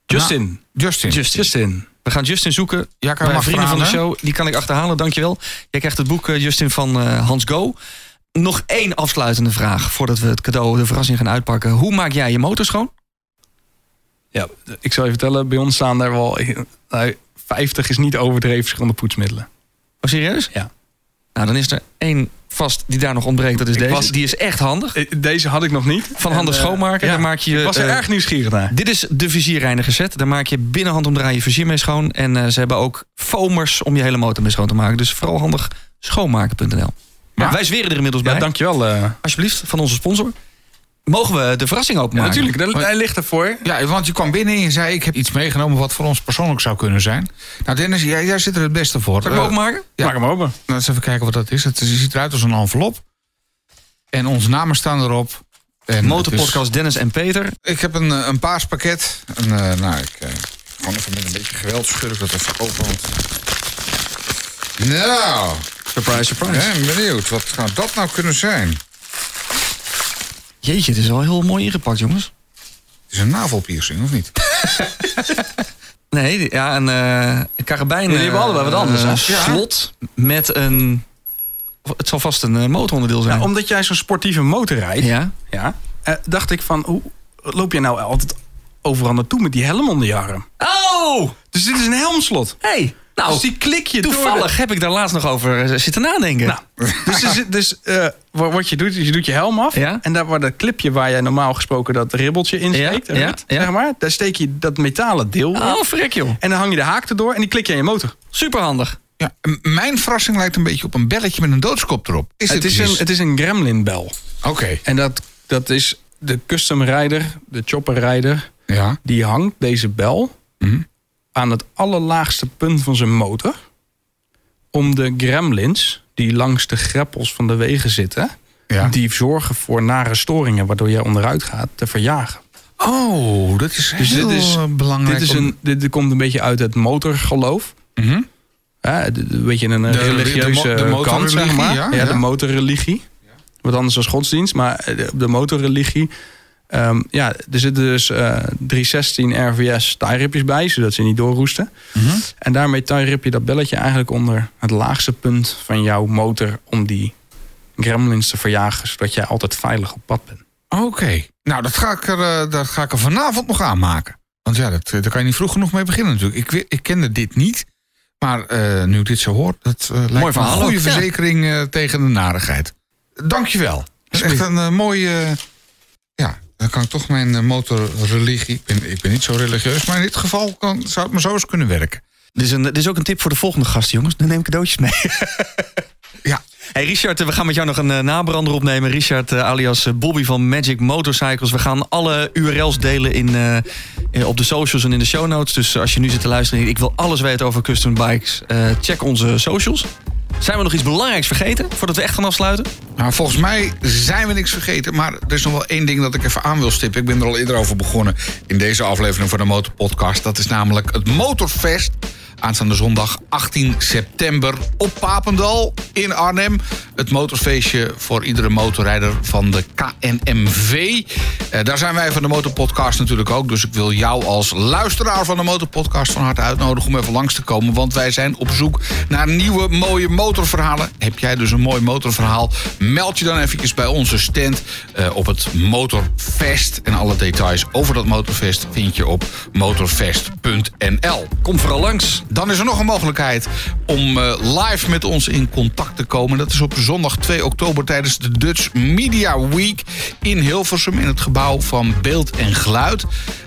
Justin. Justin. Justin. Justin. We gaan Justin zoeken Ja, kan bij mag vrienden van de show. Die kan ik achterhalen, dankjewel. Jij krijgt het boek, eh, Justin, van eh, Hans Go. Nog één afsluitende vraag voordat we het cadeau, de verrassing gaan uitpakken. Hoe maak jij je motor schoon? Ja, ik zal je vertellen. Bij ons staan daar wel... Nou, 50 is niet overdreven verschillende poetsmiddelen. Oh, serieus? Ja. Nou, dan is er één vast die daar nog ontbreekt. Dat is Ik deze. was- Die is echt handig. Eh, Deze had ik nog niet. Van handig En, eh, schoonmaken. ja, Daar maak je, ik was er eh, erg nieuwsgierig naar. Dit is de vizierreiniger set. Daar maak je binnenhand omdraaien je vizier mee schoon. En ze hebben ook foamers om je hele motor mee schoon te maken. Dus vooral handig schoonmaken.nl. Ja. Wij zweren er inmiddels bij. Ja, dankjewel. Alsjeblieft, van onze sponsor. Mogen we de verrassing Ja, openmaken? natuurlijk. Hij ligt ervoor. Ja, want je kwam binnen en je zei... ik heb iets meegenomen wat voor ons persoonlijk zou kunnen zijn. Nou Dennis, jij, jij zit er het beste voor. Zal ik hem Eh, openmaken? Ja. Maak hem open. Nou, eens even kijken wat dat is. Het ziet eruit als een envelop. En onze namen staan erop. En Motorpodcast Dennis en Peter. ik heb een, eh, een paaspakket. En, eh, nou, ik eh, gewoon even met een beetje geweld schud ik dat even open. Want... Nou, Surprise, surprise. ik ben benieuwd. Wat zou dat nou kunnen zijn? Het Jeetje, het is wel heel mooi ingepakt, jongens. is een navelpiercing, of niet? Nee, ja, een, eh een karabijn. Jullie hebben eh, allebei wat anders, hè? eh, slot met een... Het zal vast een eh, motoronderdeel zijn. Ja, omdat jij zo'n sportieve motor rijdt, ja? ja, eh, dacht ik van, hoe loop je nou altijd overal naartoe met die helm onder je arm? Oh! Dus dit is een helmslot. Hey, nou, dus die klik je door de- toevallig heb ik daar laatst nog over eh, zitten nadenken. Nou, dus, dus eh, wa- wat je doet, is je doet je helm af. Ja. En daar waar dat clipje waar jij normaal gesproken dat ribbeltje in steekt, ja, zeg maar, daar steek je dat metalen deel in. oh, frek joh. En dan hang je de haak erdoor en die klik je aan je motor. Superhandig. Ja, mijn verrassing lijkt een beetje op een belletje met een doodskop erop. Is Het is, een, het is een gremlin bel. Oké, En dat, dat is de custom rijder, de chopper rijder, ja. die hangt deze bel Mhm. Aan het allerlaagste punt van zijn motor. Om de gremlins die langs de greppels van de wegen zitten, ja. die zorgen voor nare storingen waardoor jij onderuit gaat, te verjagen. Oh, dat is Dus heel dit is, eh, belangrijk. dit, is om- een, dit, komt een beetje uit het motorgeloof. Mhm. Ja, de- de- een beetje een De- religieuze de mo- de kant, zeg maar. ja, Ja, ja. de motorreligie. Wat anders dan godsdienst, maar eh, de, de motorreligie. Ehm, ja, er zitten dus eh 316 RVS tie-ripjes bij, zodat ze niet doorroesten. Mhm. En daarmee tie-rip je dat belletje eigenlijk onder het laagste punt van jouw motor... om die gremlins te verjagen, zodat jij altijd veilig op pad bent. Oké. Nou, dat ga, ik er, eh, dat ga ik er vanavond nog aanmaken. Want ja, dat, eh, daar kan je niet vroeg genoeg mee beginnen natuurlijk. Ik, ik kende dit niet. Maar eh, nu ik dit zo hoor, dat eh, lijkt me verhaal een goede ook, ja. verzekering eh, tegen de narigheid. Dankjewel. Dat is echt een eh, mooie... dan kan ik toch mijn eh, motorreligie... Ik ben, ik ben niet zo religieus, maar in dit geval kan, zou het me zo eens kunnen werken. Dit is, een, dit is ook een tip voor de volgende gast, jongens. Dan neem ik cadeautjes mee. Ja, Hey Richard, we gaan met jou nog een eh, nabrander opnemen. Richard eh, alias Bobby van Magic Motorcycles. We gaan alle URL's delen in, op de socials en in de show notes. Dus als je nu zit te luisteren en ik wil alles weten over custom bikes... check onze socials. Zijn we nog iets belangrijks vergeten voordat we echt gaan afsluiten? Nou, volgens mij zijn we niks vergeten. Maar er is nog wel één ding dat ik even aan wil stippen. Ik ben er al eerder over begonnen in deze aflevering van de Motorpodcast. Dat is namelijk het Motorfest. Aanstaande zondag 18 september op Papendal in Arnhem. Het motorfeestje voor iedere motorrijder van de KNMV. Eh, daar zijn wij van de Motorpodcast natuurlijk ook. Dus ik wil jou als luisteraar van de Motorpodcast van harte uitnodigen om even langs te komen. Want wij zijn op zoek naar nieuwe mooie motorverhalen. Heb jij dus een mooi motorverhaal? Meld je dan eventjes bij onze stand eh, op het Motorfest. En alle details over dat Motorfest vind je op motorfest.nl. Kom vooral langs. Dan is er nog een mogelijkheid om eh, live met ons in contact te komen. Dat is op zondag 2 oktober tijdens de Dutch Media Week in Hilversum in het gebouw van Beeld en Geluid.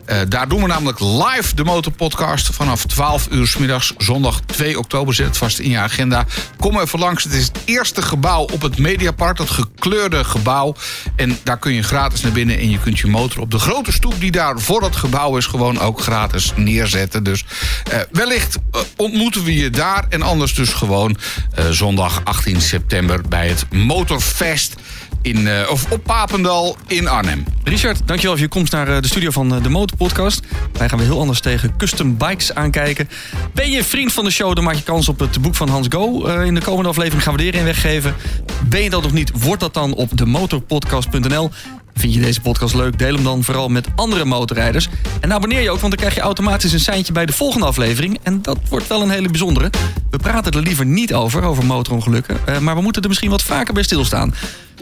Eh, daar doen we namelijk live de Motorpodcast vanaf 12 uur 's middags. Zondag 2 oktober zet het vast in je agenda. Kom even langs. Het is het eerste gebouw op het Mediapark, dat gekleurde gebouw. En daar kun je gratis naar binnen en je kunt je motor op de grote stoep die daar voor dat gebouw is gewoon ook gratis neerzetten. Dus eh, wellicht ontmoeten we je daar en anders dus gewoon eh, zondag 18 september bij het Motorfest in, eh, of op Papendal in Arnhem. Richard, dankjewel voor je komst naar eh, de studio van eh, de Motorpodcast. Wij gaan weer heel anders tegen custom bikes aankijken. Ben je vriend van de show, dan maak je kans op het boek van Hans Go. Eh, in de komende aflevering gaan we er een weggeven. Ben je dat nog niet, wordt dat dan op demotorpodcast.nl. Vind je deze podcast leuk? Deel hem dan vooral met andere motorrijders. En abonneer je ook, want dan krijg je automatisch een seintje bij de volgende aflevering. En dat wordt wel een hele bijzondere. We praten er liever niet over, over motorongelukken. eh, maar we moeten er misschien wat vaker bij stilstaan.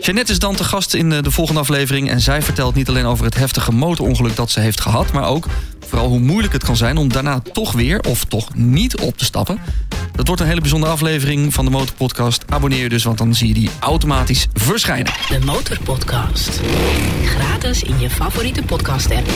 Jeannette is dan te gast in eh, de volgende aflevering. En zij vertelt niet alleen over het heftige motorongeluk dat ze heeft gehad. Maar ook vooral hoe moeilijk het kan zijn om daarna toch weer of toch niet op te stappen. Dat wordt een hele bijzondere aflevering van de Motorpodcast. Abonneer je dus, want dan zie je die automatisch verschijnen. De Motorpodcast. Gratis in je favoriete podcast app.